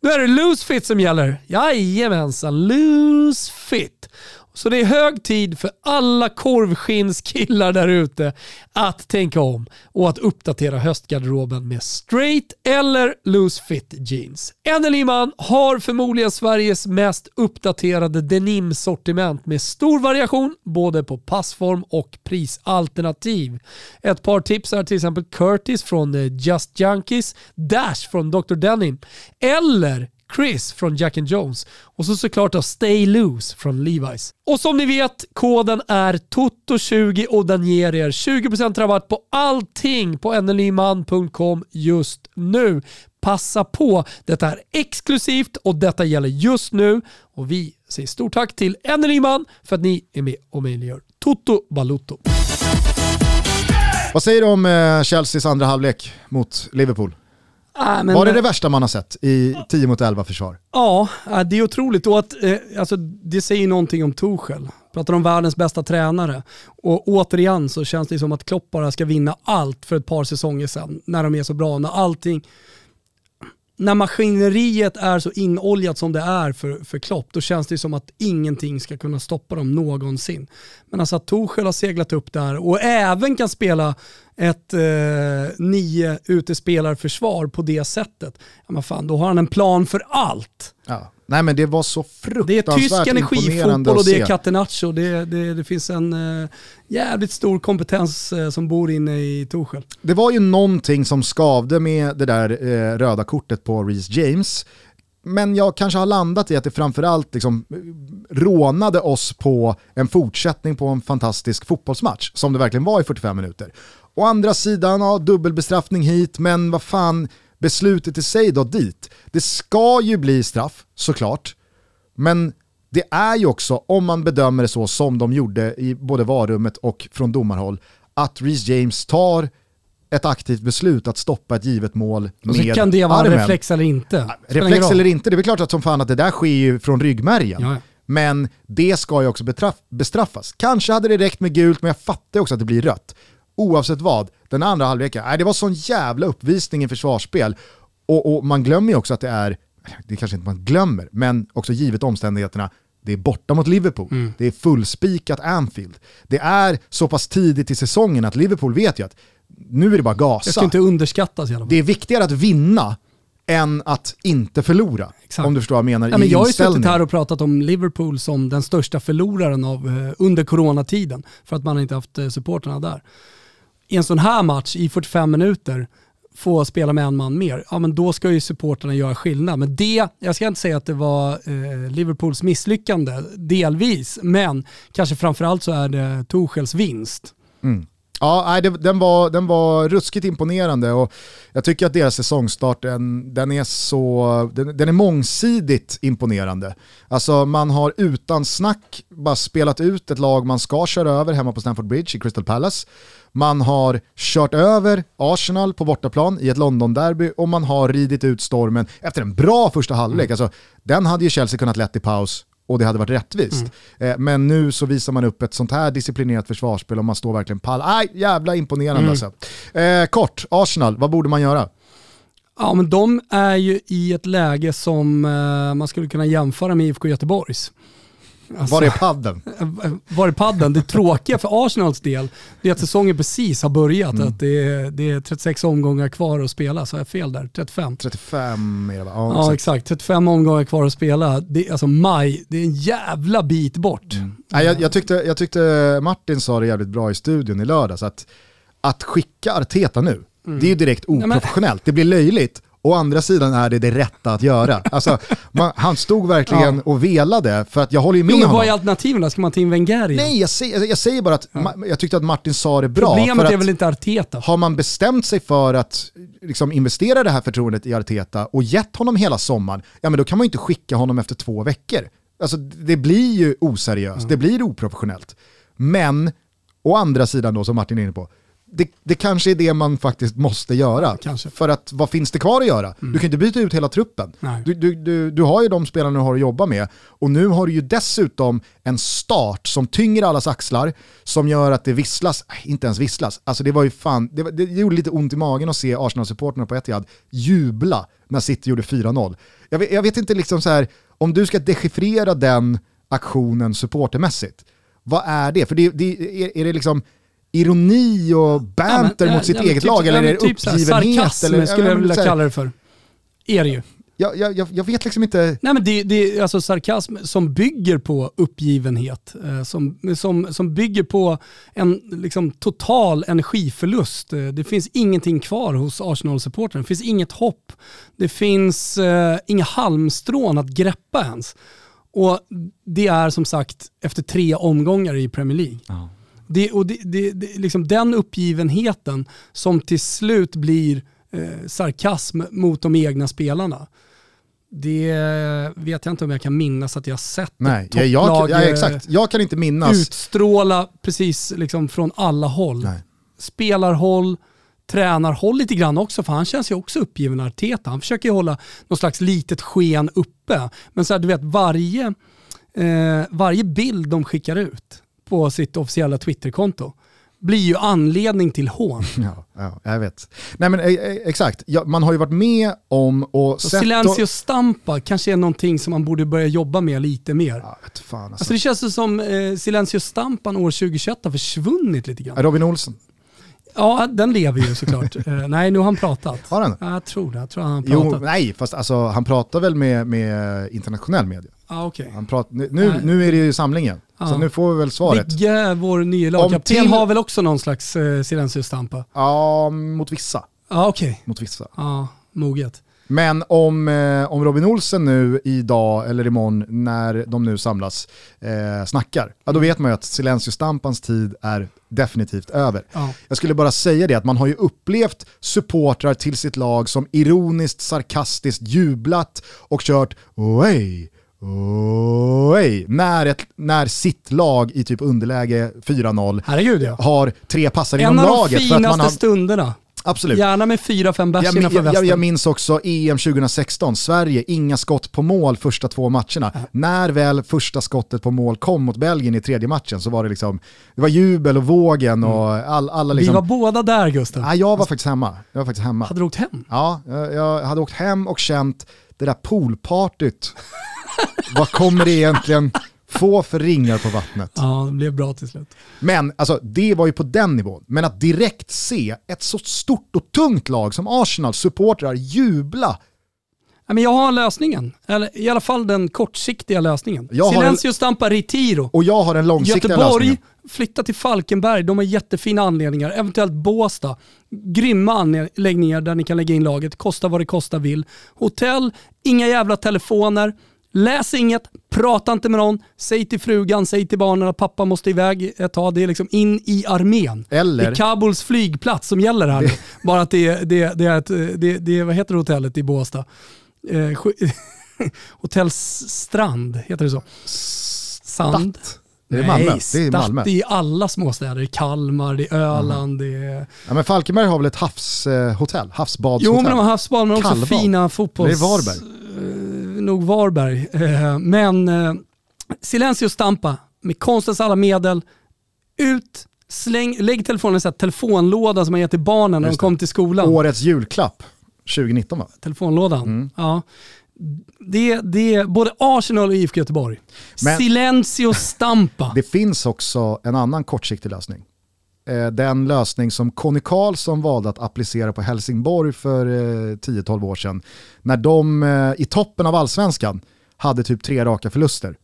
Nu är det loose fit som gäller. Jajamensan, loose fit. Så det är hög tid för alla korvskinnskillar där ute att tänka om och att uppdatera höstgarderoben med straight eller loose fit jeans. Enel har förmodligen Sveriges mest uppdaterade denim-sortiment med stor variation både på passform och prisalternativ. Ett par tips är till exempel Curtis från eh, Just Junkies, Dash från Dr. Denim eller Chris från Jack and Jones och så såklart då Stay Loose från Levi's. Och som ni vet, koden är TOTO20 och den ger er 20% rabatt på allting på nnyman.com just nu. Passa på, detta är exklusivt och detta gäller just nu och vi säger stort tack till Ennelyman för att ni är med och möjliggör Toto Balutto. Vad säger du om eh, Chelseas andra halvlek mot Liverpool? Äh, men- Var det det värsta man har sett i 10 mot 11 försvar? Ja, det är otroligt. Och att, eh, alltså, det säger någonting om Tuchel. Pratar om världens bästa tränare. Och återigen så känns det som att Klopp bara ska vinna allt för ett par säsonger sedan. När de är så bra, när allting... När maskineriet är så inoljat som det är för, för Klopp, då känns det som att ingenting ska kunna stoppa dem någonsin. Men alltså att Tuchel har seglat upp där och även kan spela ett eh, nio utespelarförsvar på det sättet, ja, men fan, då har han en plan för allt. Ja. Nej men det var så Det är fruktansvärt tysk energifotboll och det är catenaccio. Det, det, det finns en eh, jävligt stor kompetens eh, som bor inne i Torshäll. Det var ju någonting som skavde med det där eh, röda kortet på Reece James. Men jag kanske har landat i att det framförallt liksom rånade oss på en fortsättning på en fantastisk fotbollsmatch, som det verkligen var i 45 minuter. Å andra sidan, ja, dubbelbestraffning hit, men vad fan, beslutet i sig då dit. Det ska ju bli straff, såklart, men det är ju också, om man bedömer det så som de gjorde i både varummet och från domarhåll, att Reece James tar ett aktivt beslut att stoppa ett givet mål med kan det vara armen. reflex eller inte. Reflex eller inte, det är väl klart att som fan att det där sker ju från ryggmärgen. Ja. Men det ska ju också bestraffas. Kanske hade det räckt med gult, men jag fattar också att det blir rött. Oavsett vad, den andra halvleken, nej, det var sån jävla uppvisning i försvarsspel. Och, och man glömmer ju också att det är, det kanske inte man glömmer, men också givet omständigheterna, det är borta mot Liverpool. Mm. Det är fullspikat Anfield. Det är så pass tidigt i säsongen att Liverpool vet ju att nu är det bara gasa. Det ska inte underskattas i alla fall. Det är viktigare att vinna än att inte förlora. Exakt. Om du förstår vad jag menar Ja, men jag har ju suttit här och pratat om Liverpool som den största förloraren av, eh, under coronatiden för att man inte haft eh, supporterna där. I en sån här match i 45 minuter få spela med en man mer, ja men då ska ju supporterna göra skillnad. Men det, jag ska inte säga att det var eh, Liverpools misslyckande, delvis, men kanske framförallt så är det Tuchels vinst. Ja, nej, det, den, var, den var ruskigt imponerande och jag tycker att deras säsongstart den, den, är, så, den, den är mångsidigt imponerande. Alltså man har utan snack bara spelat ut ett lag man ska köra över hemma på Stamford Bridge i Crystal Palace. Man har kört över Arsenal på bortaplan i ett London-derby och man har ridit ut stormen efter en bra första halvlek. Alltså, den hade ju Chelsea kunnat lätt i paus och det hade varit rättvist. Eh, men nu så visar man upp ett sånt här disciplinerat försvarsspel och man står verkligen pall. Aj, jävla imponerande alltså. Eh, kort, Arsenal, vad borde man göra? Ja men de är ju i ett läge som eh, man skulle kunna jämföra med IFK Göteborgs. Alltså- Var är padden? var är padden? Det tråkiga för Arsenals del det är att säsongen precis har börjat. Mm. Att det, är, det är 36 omgångar kvar att spela, så jag fel där? 35? 35 är det va? Ja, Ja exakt. exakt, 35 omgångar kvar att spela. Det, alltså maj, det är en jävla bit bort. Nej, jag, jag, tyckte, jag tyckte Martin sa det jävligt bra i studion i lördags, att, att skicka Arteta nu, det är ju direkt men- oprofessionellt. Det blir löjligt. Å andra sidan är det det rätta att göra. Alltså, man, han stod verkligen och velade, för att jag håller ju med Jo, men honom. vad är alternativen? Ska man ta in Wenger igen? Nej, jag säger, jag säger bara att ma- jag tyckte att Martin sa det bra. Problemet är väl inte Arteta? Har man bestämt sig för att liksom, investera det här förtroendet i Arteta och gett honom hela sommaren, ja men då kan man ju inte skicka honom efter två veckor. Alltså det blir ju oseriöst, det blir oprofessionellt. Men, å andra sidan då som Martin är inne på, det, det kanske är det man faktiskt måste göra. kanske. För att vad finns det kvar att göra? Du kan inte byta ut hela truppen. Du, du, du, du har ju de spelarna du har att jobba med och nu har du ju dessutom en start som tynger allas axlar, som gör att det visslas, äh, inte ens visslas, alltså det var ju fan, det, var- det gjorde lite ont i magen att se Arsenal-supporterna på Etihad jubla när City gjorde 4-0. Jag vet, jag vet inte liksom så här, om du ska dechiffrera den aktionen supportermässigt, vad är det? För det, det, är, är det liksom ironi och banter Ja, men- mot sitt ja, eget typ- lag eller är det typ uppgivenhet? Sarkasm eller, skulle jag vilja här- kalla det för. Är det ju. jag, jag, jag, jag vet liksom inte... Nej men det, det är alltså sarkasm som bygger på uppgivenhet, eh, som, som, som bygger på en liksom, total energiförlust. Eh, det finns ingenting kvar hos Arsenal-supportern, det finns inget hopp, det finns eh, inga halmstrån att greppa ens. Och det är som sagt efter tre omgångar i Premier League. Ja. Det, och det, det, det, liksom den uppgivenheten som till slut blir eh, sarkasm mot de egna spelarna. Det vet jag inte om jag kan minnas att jag sett Nej, ett jag, jag, topplag ja, eh. Jag kan inte minnas. utstråla precis liksom från alla håll. Nej. Spelarhåll, tränarhåll lite grann också, för han känns ju också uppgiven Arteta. Han försöker ju hålla något slags litet sken uppe. Men så här, du vet, varje, eh, varje bild de skickar ut på sitt officiella Twitterkonto blir ju anledning till hån. Ja, ja, jag vet. Nej men eh, eh, exakt, ja, man har ju varit med om och Så sett... Silencio Stampa kanske är någonting som man borde börja jobba med lite mer. Ja, vet fan alltså. Alltså det känns som eh, Silencio Stampan år 2021 har försvunnit lite grann. Robin Olsen, Ja, den lever ju såklart. eh, nej, nu har han pratat. har han? Ja, jag tror det. Jag tror han har Jo, pratat. nej, fast alltså, han pratar väl med, med internationell media. Ja, okej. Han pratar, nu, nu, nu är det ju samlingen, så Ja. nu får vi väl svaret. Vigge, vår nya lagkapten, till- har väl också någon slags eh, Silencio Stampa? Ja, mot vissa. Ja, okej. Mot vissa. Ja, moget. Men om, eh, om Robin Olsen nu idag eller imorgon när de nu samlas eh, snackar, ja, då vet man ju att Silencio Stampans tid är definitivt över. Ja. Jag skulle bara säga det att man har ju upplevt supportrar till sitt lag som ironiskt, sarkastiskt jublat och kört Oj, oj, när, ett, när sitt lag i typ underläge 4-0 Herregud ja. har tre passar En inom av de laget. För att finaste man har, stunderna. absolut. Gärna med fyra, fem bärs Jag, innanför jag, jag, jag minns också EM 2016, Sverige, inga skott på mål första två matcherna. När väl första skottet på mål kom mot Belgien i tredje matchen så var det liksom, det var jubel och vågen och all, alla liksom... Vi var båda där Gustav. Nej, jag var faktiskt hemma. Jag var faktiskt hemma. Hade du åkt hem? Ja, jag, jag hade åkt hem och känt det där poolpartyt. Vad kommer det egentligen få för ringar på vattnet? Ja, det blev bra till slut. Men alltså, det var ju på den nivån. Men att direkt se ett så stort och tungt lag som Arsenal supportrar jubla. Men jag har lösningen. Eller i alla fall den kortsiktiga lösningen. Jag Silencio Stampa Retiro. Och jag har den långsiktiga Göteborg, lösningen. flytta till Falkenberg, de har jättefina anledningar. Eventuellt Båstad. Grymma anläggningar där ni kan lägga in laget, kosta vad det kosta vill. Hotell, inga jävla telefoner. Läs inget, prata inte med någon, säg till frugan, säg till barnen att pappa måste iväg ett tag. Det är liksom in i armén. Eller- Det är Kabuls flygplats som gäller här nu. Bara att det, är- det, är- det är ett, det, det, är- vad heter hotellet i Båstad? Eh, Hotell Strand, heter det så? Sand? Är det Malmö? Nej, Det är Malmö. I alla småstäder. I Kalmar, det är Öland, det är... Ja, men Falkenberg har väl ett havshotell, havsbadshotell. Jo men de har havsbad men också Kallbad. fina fotbolls... Det är Varberg. Nog Varberg. Eh, men eh, Silencio Stampa, med konstens alla medel, ut, släng, lägg telefonen i en telefonlåda som man ger till barnen när de Just kommer till skolan. Årets julklapp 2019 va? telefonlådan. Mm. Ja. Det, det är både Arsenal och IFK Göteborg. Men- Silencio Stampa. Det finns också en annan kortsiktig lösning. Eh, Den lösning som Conny Karlsson valde att applicera på Helsingborg för eh, 10-12 år sedan. När de eh, i toppen av allsvenskan hade typ tre raka förluster.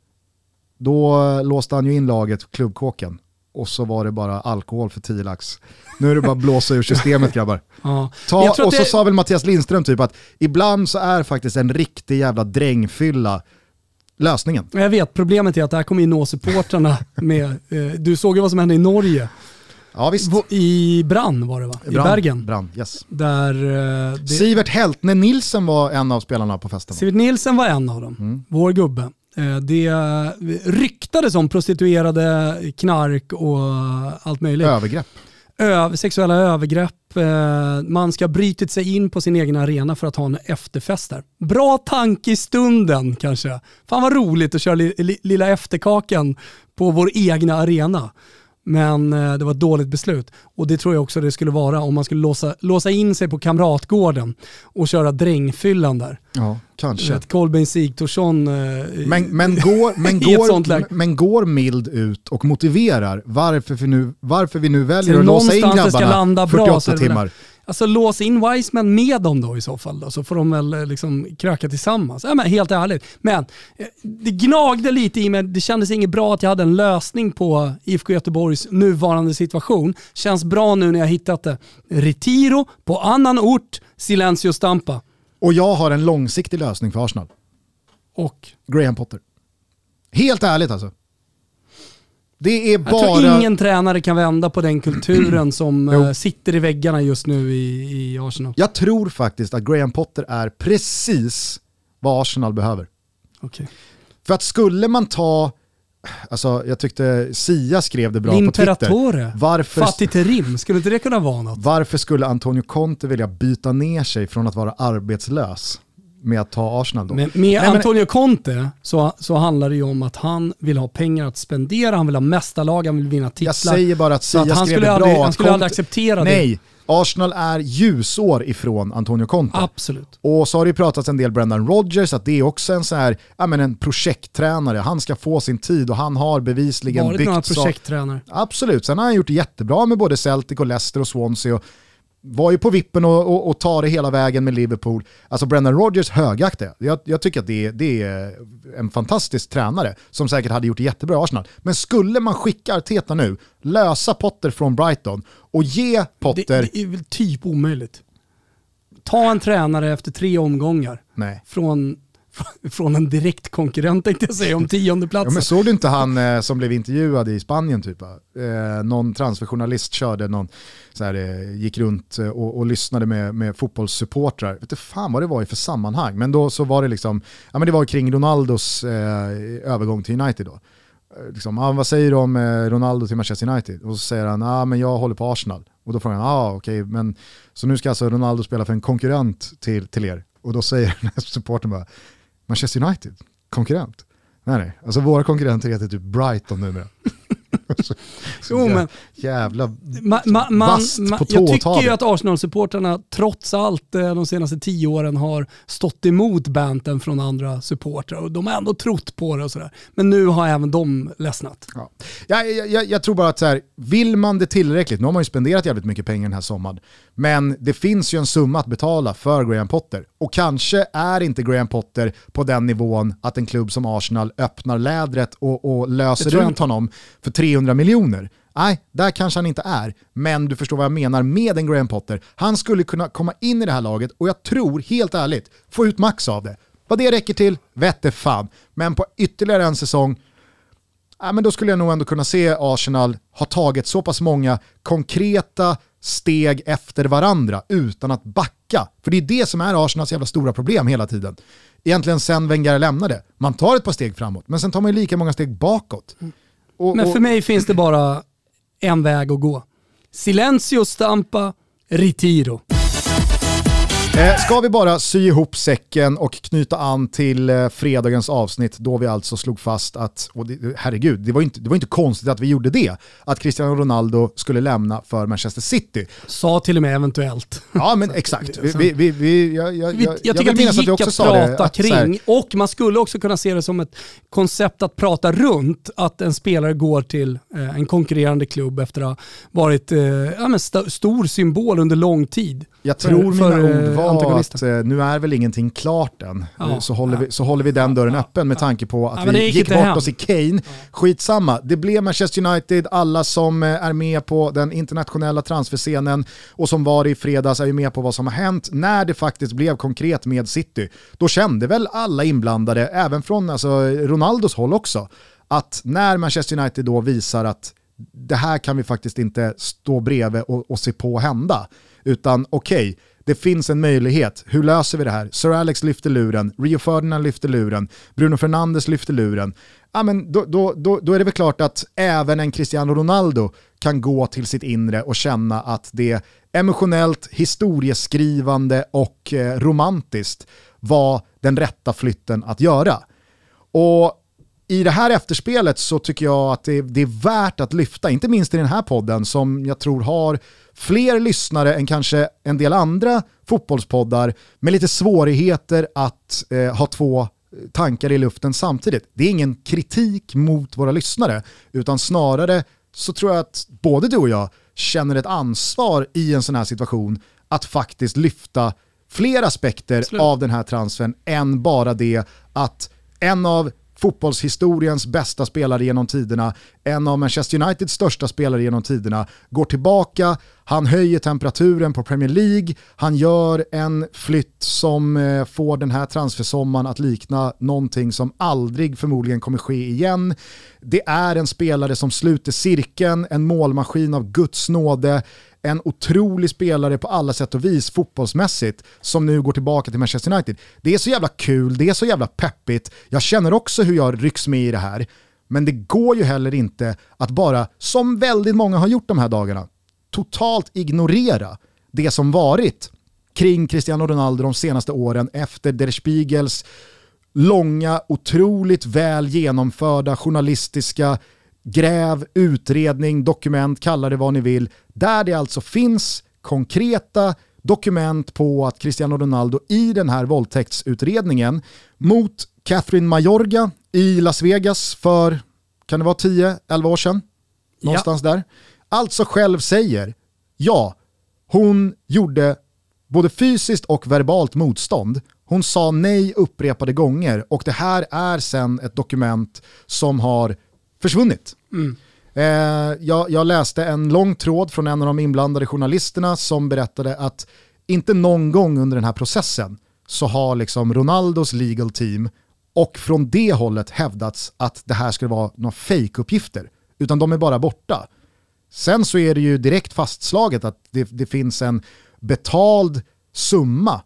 Då eh, låste han ju in laget, klubbkåken. Och så var det bara alkohol för 10 lax. Nu är det bara att blåsa ur systemet grabbar. Ja. Ta, och så det- sa väl Mattias Lindström typ att ibland så är faktiskt en riktig jävla drängfylla lösningen. Jag vet, problemet är att det här kommer ju nå supportrarna med, eh, du såg ju vad som hände i Norge. Ja visst. I Brann var det va? I Brand, Bergen. Brand, yes. Där eh, det, Sivert Heltne Nilsen var en av spelarna på festen. Sivert Nilsen var en av dem, Mm. vår gubbe. Eh, Det ryktades om prostituerade, knark och allt möjligt. Övergrepp. Ö- sexuella övergrepp, eh, man ska ha brutit sig in på sin egen arena för att ha en efterfest där. Bra tanke i stunden kanske. Fan vad roligt att köra li- li- lilla efterkakan på vår egna arena. Men eh, det var ett dåligt beslut. Och det tror jag också det skulle vara om man skulle låsa, låsa in sig på Kamratgården och köra drängfyllan där. Ja, kanske. vet, Kolbeinn Sigthorsson. eh, Men, men, går, men, går, men går Mild ut och motiverar varför vi nu, varför vi nu väljer att låsa in det ska grabbarna landa bra, så 48 är det väl timmar. Alltså lås in Wiseman med dem då i så fall då, så får de väl eh, liksom kröka tillsammans. Ja, men helt ärligt. Men eh, det gnagde lite i mig, det kändes inget bra att jag hade en lösning på IFK Göteborgs nuvarande situation. Känns bra nu när jag hittat det. Retiro på annan ort, Silencio Stampa. Och jag har en långsiktig lösning för Arsenal. Och? Graham Potter. Helt ärligt alltså. Det är bara... Jag tror ingen tränare kan vända på den kulturen som Jo. eh, sitter i väggarna just nu i, i Arsenal. Jag tror faktiskt att Graham Potter är precis vad Arsenal behöver. Okej. För att skulle man ta, alltså jag tyckte Sia skrev det bra på Twitter. L'Imperatore, Varför, Fattig Terim, skulle inte det kunna vara något? varför skulle Antonio Conte vilja byta ner sig från att vara arbetslös med att ta Arsenal då? Men med Nej, men- Antonio Conte så, så handlar det ju om att han vill ha pengar att spendera, han vill ha mästarlag, han vill vinna titlar. Jag säger bara att Sia skrev skulle det aldrig- bra. han skulle aldrig Conte- acceptera det. Nej, Arsenal är ljusår ifrån Antonio Conte. Absolut. Och så har det ju pratats en del Brendan Rodgers, att det är också en, så här, ja, men en projekttränare. Han ska få sin tid och han har bevisligen Varit byggt sak- projekttränare. Absolut, sen har han gjort det jättebra med både Celtic och Leicester och Swansea. Och var ju på vippen och, och, och ta det hela vägen med Liverpool. Alltså Brendan Rodgers högaktar jag. jag. Tycker att det är, det är en fantastisk tränare som säkert hade gjort det jättebra i Arsenal. Men skulle man skicka Arteta nu, lösa Potter från Brighton och ge Det, Potter... det är väl typ omöjligt. Ta en tränare efter tre omgångar Nej. från, från en direkt konkurrent tänkte jag säga om tionde Ja, men såg du inte han eh, som blev intervjuad i Spanien typ? Eh, någon transferjournalist körde någon, så här, eh, gick runt eh, och, och lyssnade med, med fotbollssupportrar. Vet du fan vad det var i för sammanhang. Men då så var det liksom, ja men det var kring Ronaldos eh, övergång till United då. Eh, Liksom, ah, vad säger du om Ronaldo till Manchester United? Och så säger han, ah, men jag håller på Arsenal. Och då frågar han, ah, okej, men så nu ska alltså Ronaldo spela för en konkurrent till, till er? Och då säger den här supporten bara, Manchester United, konkurrent? Nej nej, alltså våra konkurrenter heter typ Brighton numera. så, så Jo, men- jävla Ma, ma, man, ma, på jag tycker ju att Arsenal-supporterna trots allt eh, de senaste tio åren har stått emot banten från andra supportrar och de har ändå trott på det och sådär. Men nu har även de ledsnat. Ja. Jag, jag, jag, jag tror bara att så här, vill man det tillräckligt, nu har man ju spenderat jävligt mycket pengar den här sommaren, men det finns ju en summa att betala för Graham Potter. Och kanske är inte Graham Potter på den nivån att en klubb som Arsenal öppnar lädret och, och löser inte. honom för 300 miljoner. Nej, där kanske han inte är. Men du förstår vad jag menar med en Graham Potter. Han skulle kunna komma in i det här laget och jag tror, helt ärligt, få ut max av det. Vad det räcker till, vette fan. Men på ytterligare en säsong, ja, men då skulle jag nog ändå kunna se Arsenal ha tagit så pass många konkreta steg efter varandra utan att backa. För det är det som är Arsenals jävla stora problem hela tiden. Egentligen sen Wenger lämnade. Man tar ett par steg framåt, men sen tar man ju lika många steg bakåt. Och, Men och- för mig finns det bara en väg att gå. Silencio stampa, retiro. Eh, ska vi bara sy ihop säcken och knyta an till eh, fredagens avsnitt då vi alltså slog fast att, och det, herregud, det var, inte, det var inte konstigt att vi gjorde det, att Cristiano Ronaldo skulle lämna för Manchester City. Sa till och med eventuellt. Ja men exakt, vi, vi, vi, vi, jag, jag, Vi, jag, jag tycker att det gick vi att, också sa det, prata att så här- kring och man skulle också kunna se det som ett koncept att prata runt. Att en spelare går till eh, en konkurrerande klubb efter att ha varit eh, ja, men st- stor symbol under lång tid. Jag för- tror för, mina ord eh, var att eh, nu är väl ingenting klart än. Ja. Eh, så, håller vi, så håller vi den dörren öppen med tanke på att Ja, vi gick gick bort hem. oss i Kane. Skitsamma, det blev Manchester United, alla som eh, är med på den internationella transferscenen och som var i fredags är ju med på vad som har hänt när det faktiskt blev konkret med City. Då kände väl alla inblandade, även från alltså, Ronaldos håll också, att när Manchester United då visar att det här kan vi faktiskt inte stå bredvid och, och se på hända. Utan okej, det finns en möjlighet. Hur löser vi det här? Sir Alex lyfter luren, Rio Ferdinand lyfter luren, Bruno Fernandes lyfter luren. Ja, men då, då, då, då är det väl klart att även en Cristiano Ronaldo kan gå till sitt inre och känna att det emotionellt, historieskrivande och eh, romantiskt var den rätta flytten att göra. Och i det här efterspelet så tycker jag att det, det är värt att lyfta, inte minst i den här podden som jag tror har fler lyssnare än kanske en del andra fotbollspoddar med lite svårigheter att eh, ha två tankar i luften samtidigt. Det är ingen kritik mot våra lyssnare, utan snarare så tror jag att både du och jag känner ett ansvar i en sån här situation att faktiskt lyfta fler aspekter Absolut. av den här transfern än bara det att en av fotbollshistoriens bästa spelare genom tiderna, en av Manchester Uniteds största spelare genom tiderna, går tillbaka, han höjer temperaturen på Premier League, han gör en flytt som eh, får den här transfersommaren att likna någonting som aldrig förmodligen kommer ske igen. Det är en spelare som sluter cirkeln, en målmaskin av Guds nåde, en otrolig spelare på alla sätt och vis fotbollsmässigt som nu går tillbaka till Manchester United. Det är så jävla kul, det är så jävla peppigt. Jag känner också hur jag rycks med i det här. Men det går ju heller inte att bara, som väldigt många har gjort de här dagarna, totalt ignorera det som varit kring Cristiano Ronaldo de senaste åren efter Der Spiegels långa, otroligt väl genomförda journalistiska gräv, utredning, dokument, kalla det vad ni vill, där det alltså finns konkreta dokument på att Cristiano Ronaldo i den här våldtäktsutredningen mot Catherine Mayorga i Las Vegas för, kan det vara 10-11 år sedan? Någonstans där. Alltså själv säger, ja, hon gjorde både fysiskt och verbalt motstånd. Hon sa nej upprepade gånger och det här är sen ett dokument som har försvunnit. Mm. Eh, jag, jag läste en lång tråd från en av de inblandade journalisterna som berättade att inte någon gång under den här processen så har liksom Ronaldos legal team och från det hållet hävdats att det här skulle vara några fejkuppgifter. utan de är bara borta. Sen så är det ju direkt fastslaget att det, det finns en betald summa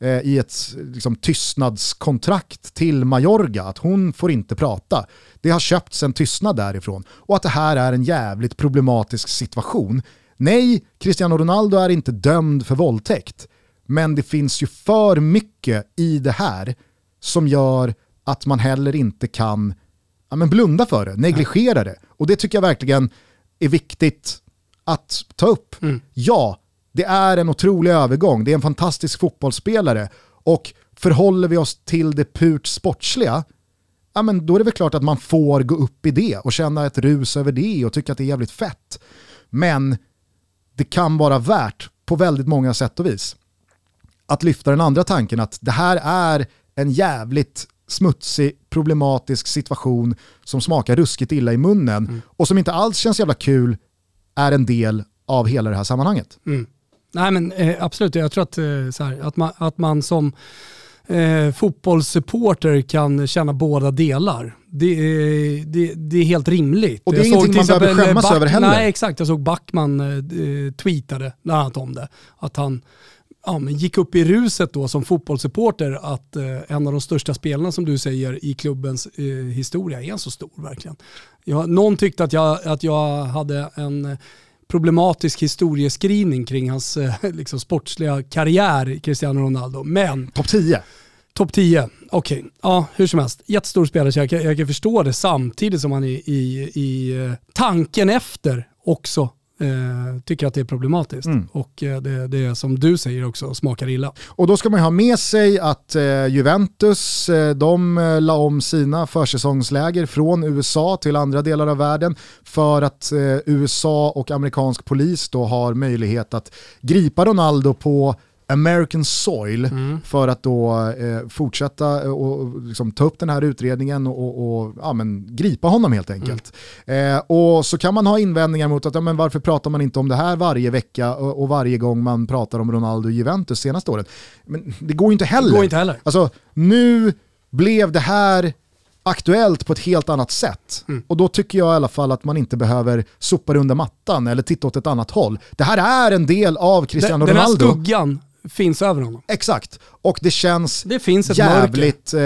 eh, i ett liksom, tystnadskontrakt till Majorga, att hon får inte prata. Det har köpts en tystnad därifrån och att det här är en jävligt problematisk situation. Nej, Cristiano Ronaldo är inte dömd för våldtäkt, men det finns ju för mycket i det här som gör att man heller inte kan ja, men blunda för det, negligera det. Och det tycker jag verkligen är viktigt att ta upp. Ja, det är en otrolig övergång, det är en fantastisk fotbollsspelare och förhåller vi oss till det purt sportsliga, ja men då är det väl klart att man får gå upp i det och känna ett rus över det och tycka att det är jävligt fett. Men det kan vara värt på väldigt många sätt och vis att lyfta den andra tanken att det här är en jävligt smutsig, problematisk situation som smakar ruskigt illa i munnen och som inte alls känns jävla kul är en del av hela det här sammanhanget. Nej men eh, absolut, jag tror att, eh, här, att, man, att man som eh, fotbollssupporter kan känna båda delar. Det, är- det, det är helt rimligt. Och det är Jag ingenting man behöver eh, skämmas över heller. Nej exakt, jag såg Backman eh, tweetade bland annat om det. Att han ja, gick upp i ruset då som fotbollssupporter att eh, en av de största spelarna som du säger i klubbens eh, historia är så stor verkligen. Jag, någon tyckte att jag, att jag hade en problematisk historieskrivning kring hans eh, liksom, sportsliga karriär, Cristiano Ronaldo. Men Topp 10. topp 10, okej. Ja, hur som helst. Jättestor spelare så jag kan, jag kan förstå det samtidigt som han i, i, i eh, tanken efter också eh, tycker att det är problematiskt. Och eh, det, det är som du säger också smakar illa. Och då ska man ha med sig att eh, Juventus, eh, de eh, la om sina försäsongsläger från USA till andra delar av världen för att eh, USA och amerikansk polis då har möjlighet att gripa Ronaldo på American soil för att då eh, fortsätta eh, och liksom, ta upp den här utredningen och, och, ja, men, gripa honom helt enkelt. Eh, och så kan man ha invändningar mot att ja, men varför pratar man inte om det här varje vecka och, och varje gång man pratar om Ronaldo och Juventus senaste året. Men det går ju inte heller. Det går inte heller. Alltså, nu blev det här aktuellt på ett helt annat sätt. Mm. Och då tycker jag i alla fall att man inte behöver sopa under mattan eller titta åt ett annat håll. Det här är en del av Cristiano Den, den här Ronaldo. skuggan finns över honom. Exakt, och det känns Det finns jävligt eh,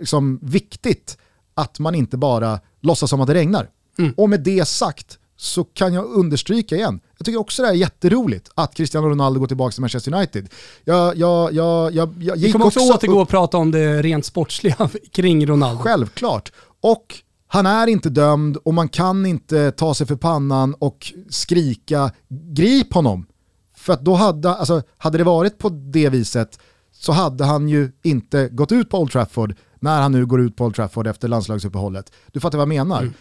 liksom, viktigt att man inte bara låtsas som att det regnar. Mm. Och med det sagt så kan jag understryka igen, jag tycker också det är jätteroligt att Cristiano Ronaldo går tillbaka till Manchester United. Jag, jag, jag, jag, jag Vi gick kommer också också återgå och prata om det rent sportsliga kring Ronaldo. Självklart. Och han är inte dömd och man kan inte ta sig för pannan och skrika grip honom. För att då hade, alltså, hade det varit på det viset så hade han ju inte gått ut på Old Trafford när han nu går ut på Old Trafford efter landslagsuppehållet. Du fattar vad jag menar. Mm.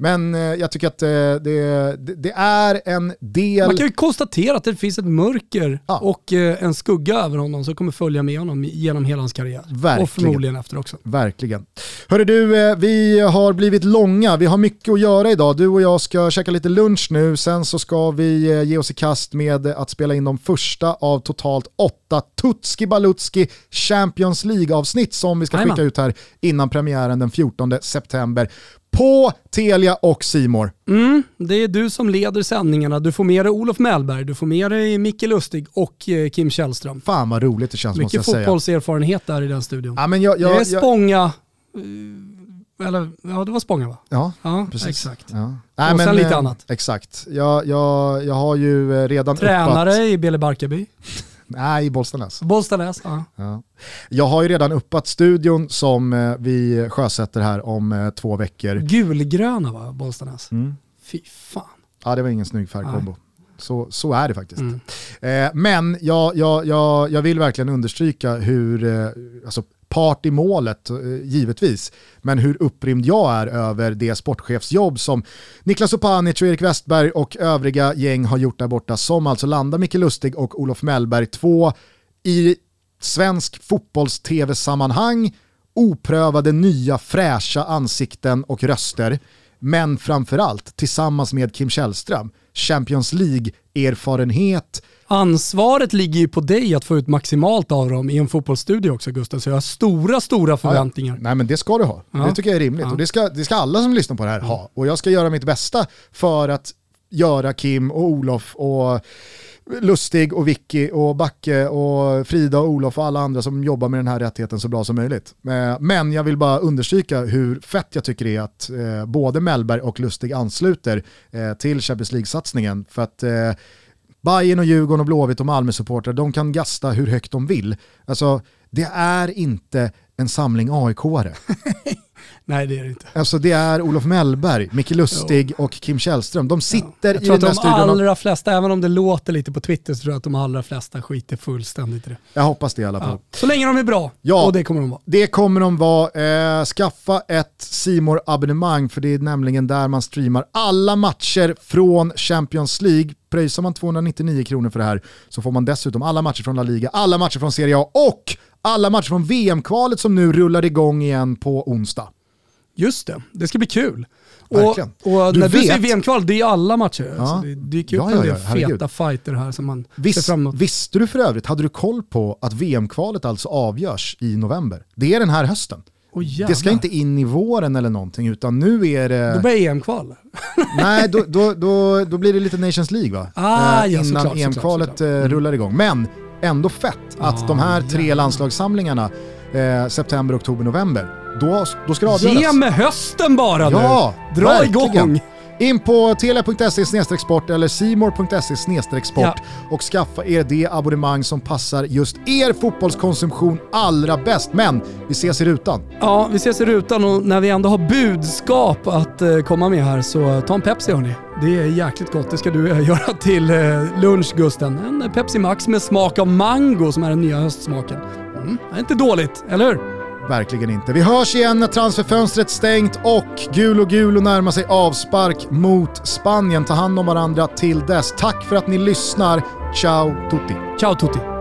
Men eh, jag tycker att eh, det, det, är en del... Man kan ju konstatera att det finns ett mörker Ja. och eh, en skugga över honom som kommer följa med honom genom hela hans karriär. Verkligen. Och förmodligen efter också. Verkligen. Hörru du, eh, vi har blivit långa. Vi har mycket att göra idag. Du och jag ska käka lite lunch nu. Sen så ska vi eh, ge oss i kast med att spela in de första av totalt åtta Tutski Balutski Champions League-avsnitt som vi ska skicka ut här innan premiären den 14 september på Telia och Simor. Mm, det är du som leder sändningarna. Du får med dig Olof Mellberg, du får med dig Micke Lustig och eh, Kim Källström. Fan vad roligt det känns måste Mycket jag säga. fotbollserfarenhet där i den studion. Ja, men jag, det är jag, jag, Spånga, eh, eller ja det var Spånga va? ja, Ja, precis. exakt. Ja. Och sen lite eh, annat. Exakt. Jag, jag, jag har ju redan Tränare uppat... i Bele Barkarby. Nej, i Bollstanäs. Bollstanäs, ja. Ja. Jag har ju redan uppat studion som eh, vi sjösätter här om eh, två veckor. Gulgröna va, Bollstanäs? Mm. Fy fan. Ja, det var ingen snygg färgkombo. Så, så är det faktiskt. Mm. Eh, men jag, jag, jag, jag vill verkligen understryka hur, eh, alltså part i målet, eh, givetvis, men hur upprymd jag är över det sportchefsjobb som Niklas Opanic och Erik Westberg och övriga gäng har gjort där borta, som alltså landar Micke Lustig och Olof Mellberg, två i svensk fotbolls-tv-sammanhang oprövade nya fräscha ansikten och röster, men framförallt tillsammans med Kim Källström, Champions League-erfarenhet, Ansvaret ligger ju på dig att få ut maximalt av dem i en fotbollsstudio också Gusten, så jag har stora, stora förväntningar. Nej men det ska du ha. Ja. Det tycker jag är rimligt. Ja. Och det ska, det ska alla som lyssnar på det här ha. Och jag ska göra mitt bästa för att göra Kim och Olof och Lustig och Vicky och Backe och Frida och Olof och alla andra som jobbar med den här rättigheten så bra som möjligt. Eh, Men jag vill bara understryka hur fett jag tycker det är att eh, både Mellberg och Lustig ansluter eh, till Champions League-satsningen. För att Bayern och Djurgården och Blåvitt och Malmö-supportrar, de kan gasta hur högt de vill. Alltså, det är inte en samling AIK-are. Nej det är det inte. Alltså det är Olof Mellberg, Micke Lustig och Kim Källström. De sitter Jag i tror den att där de studion. och- allra flesta, även om det låter lite på Twitter, så tror jag att de allra flesta skiter fullständigt i det. Jag hoppas det i alla fall. Ja. Så länge de är bra, Ja. och det kommer de vara. Det kommer de vara. Eh, skaffa ett simor abonnemang för det är nämligen där man streamar alla matcher från Champions League. Pröjsar man 299 kronor för det här så får man dessutom alla matcher från La Liga, alla matcher från Serie A och alla matcher från VM-kvalet som nu rullar igång igen på onsdag. Just det, det ska bli kul. Verkligen. Och, och Du när du vet- säger VM-kval, det är alla matcher. Ja. Alltså det dyker upp Ja, ja, en ja, del herregud. feta fighter här som man ser Vis, fram emot. visste du för övrigt, hade du koll på att VM-kvalet alltså avgörs i november? Det är den här hösten. Åh, det ska inte in i våren eller någonting utan nu är det... Då börjar EM-kval. Nej, då, då, då, då blir det lite Nations League va? Ah, Eh, ja, innan EM-kvalet såklart. Mm. eh, rullar igång. Men ändå fett att Ah, de här tre jävlar. landslagssamlingarna, eh, september, oktober, november, då, då ska det avgöras. Ge med hösten bara Ja, nu. Dra verkligen. igång. In på telia.se sport eller simor.se sport Ja. och skaffa er det abonnemang som passar just er fotbollskonsumtion allra bäst. Men vi ses i rutan. Ja, vi ses i rutan och när vi ändå har budskap att eh, komma med här så ta en Pepsi hörni. Det är jäkligt gott. Det ska du eh, göra till eh, lunch Gusten. En Pepsi Max med smak av mango som är den nya höstsmaken. Mm, det är inte dåligt, eller hur? Verkligen inte. Vi hörs igen när transferfönstret stängt och gul och gul och närmar sig avspark mot Spanien. Ta hand om varandra till dess. Tack för att ni lyssnar. Ciao tutti! Ciao tutti!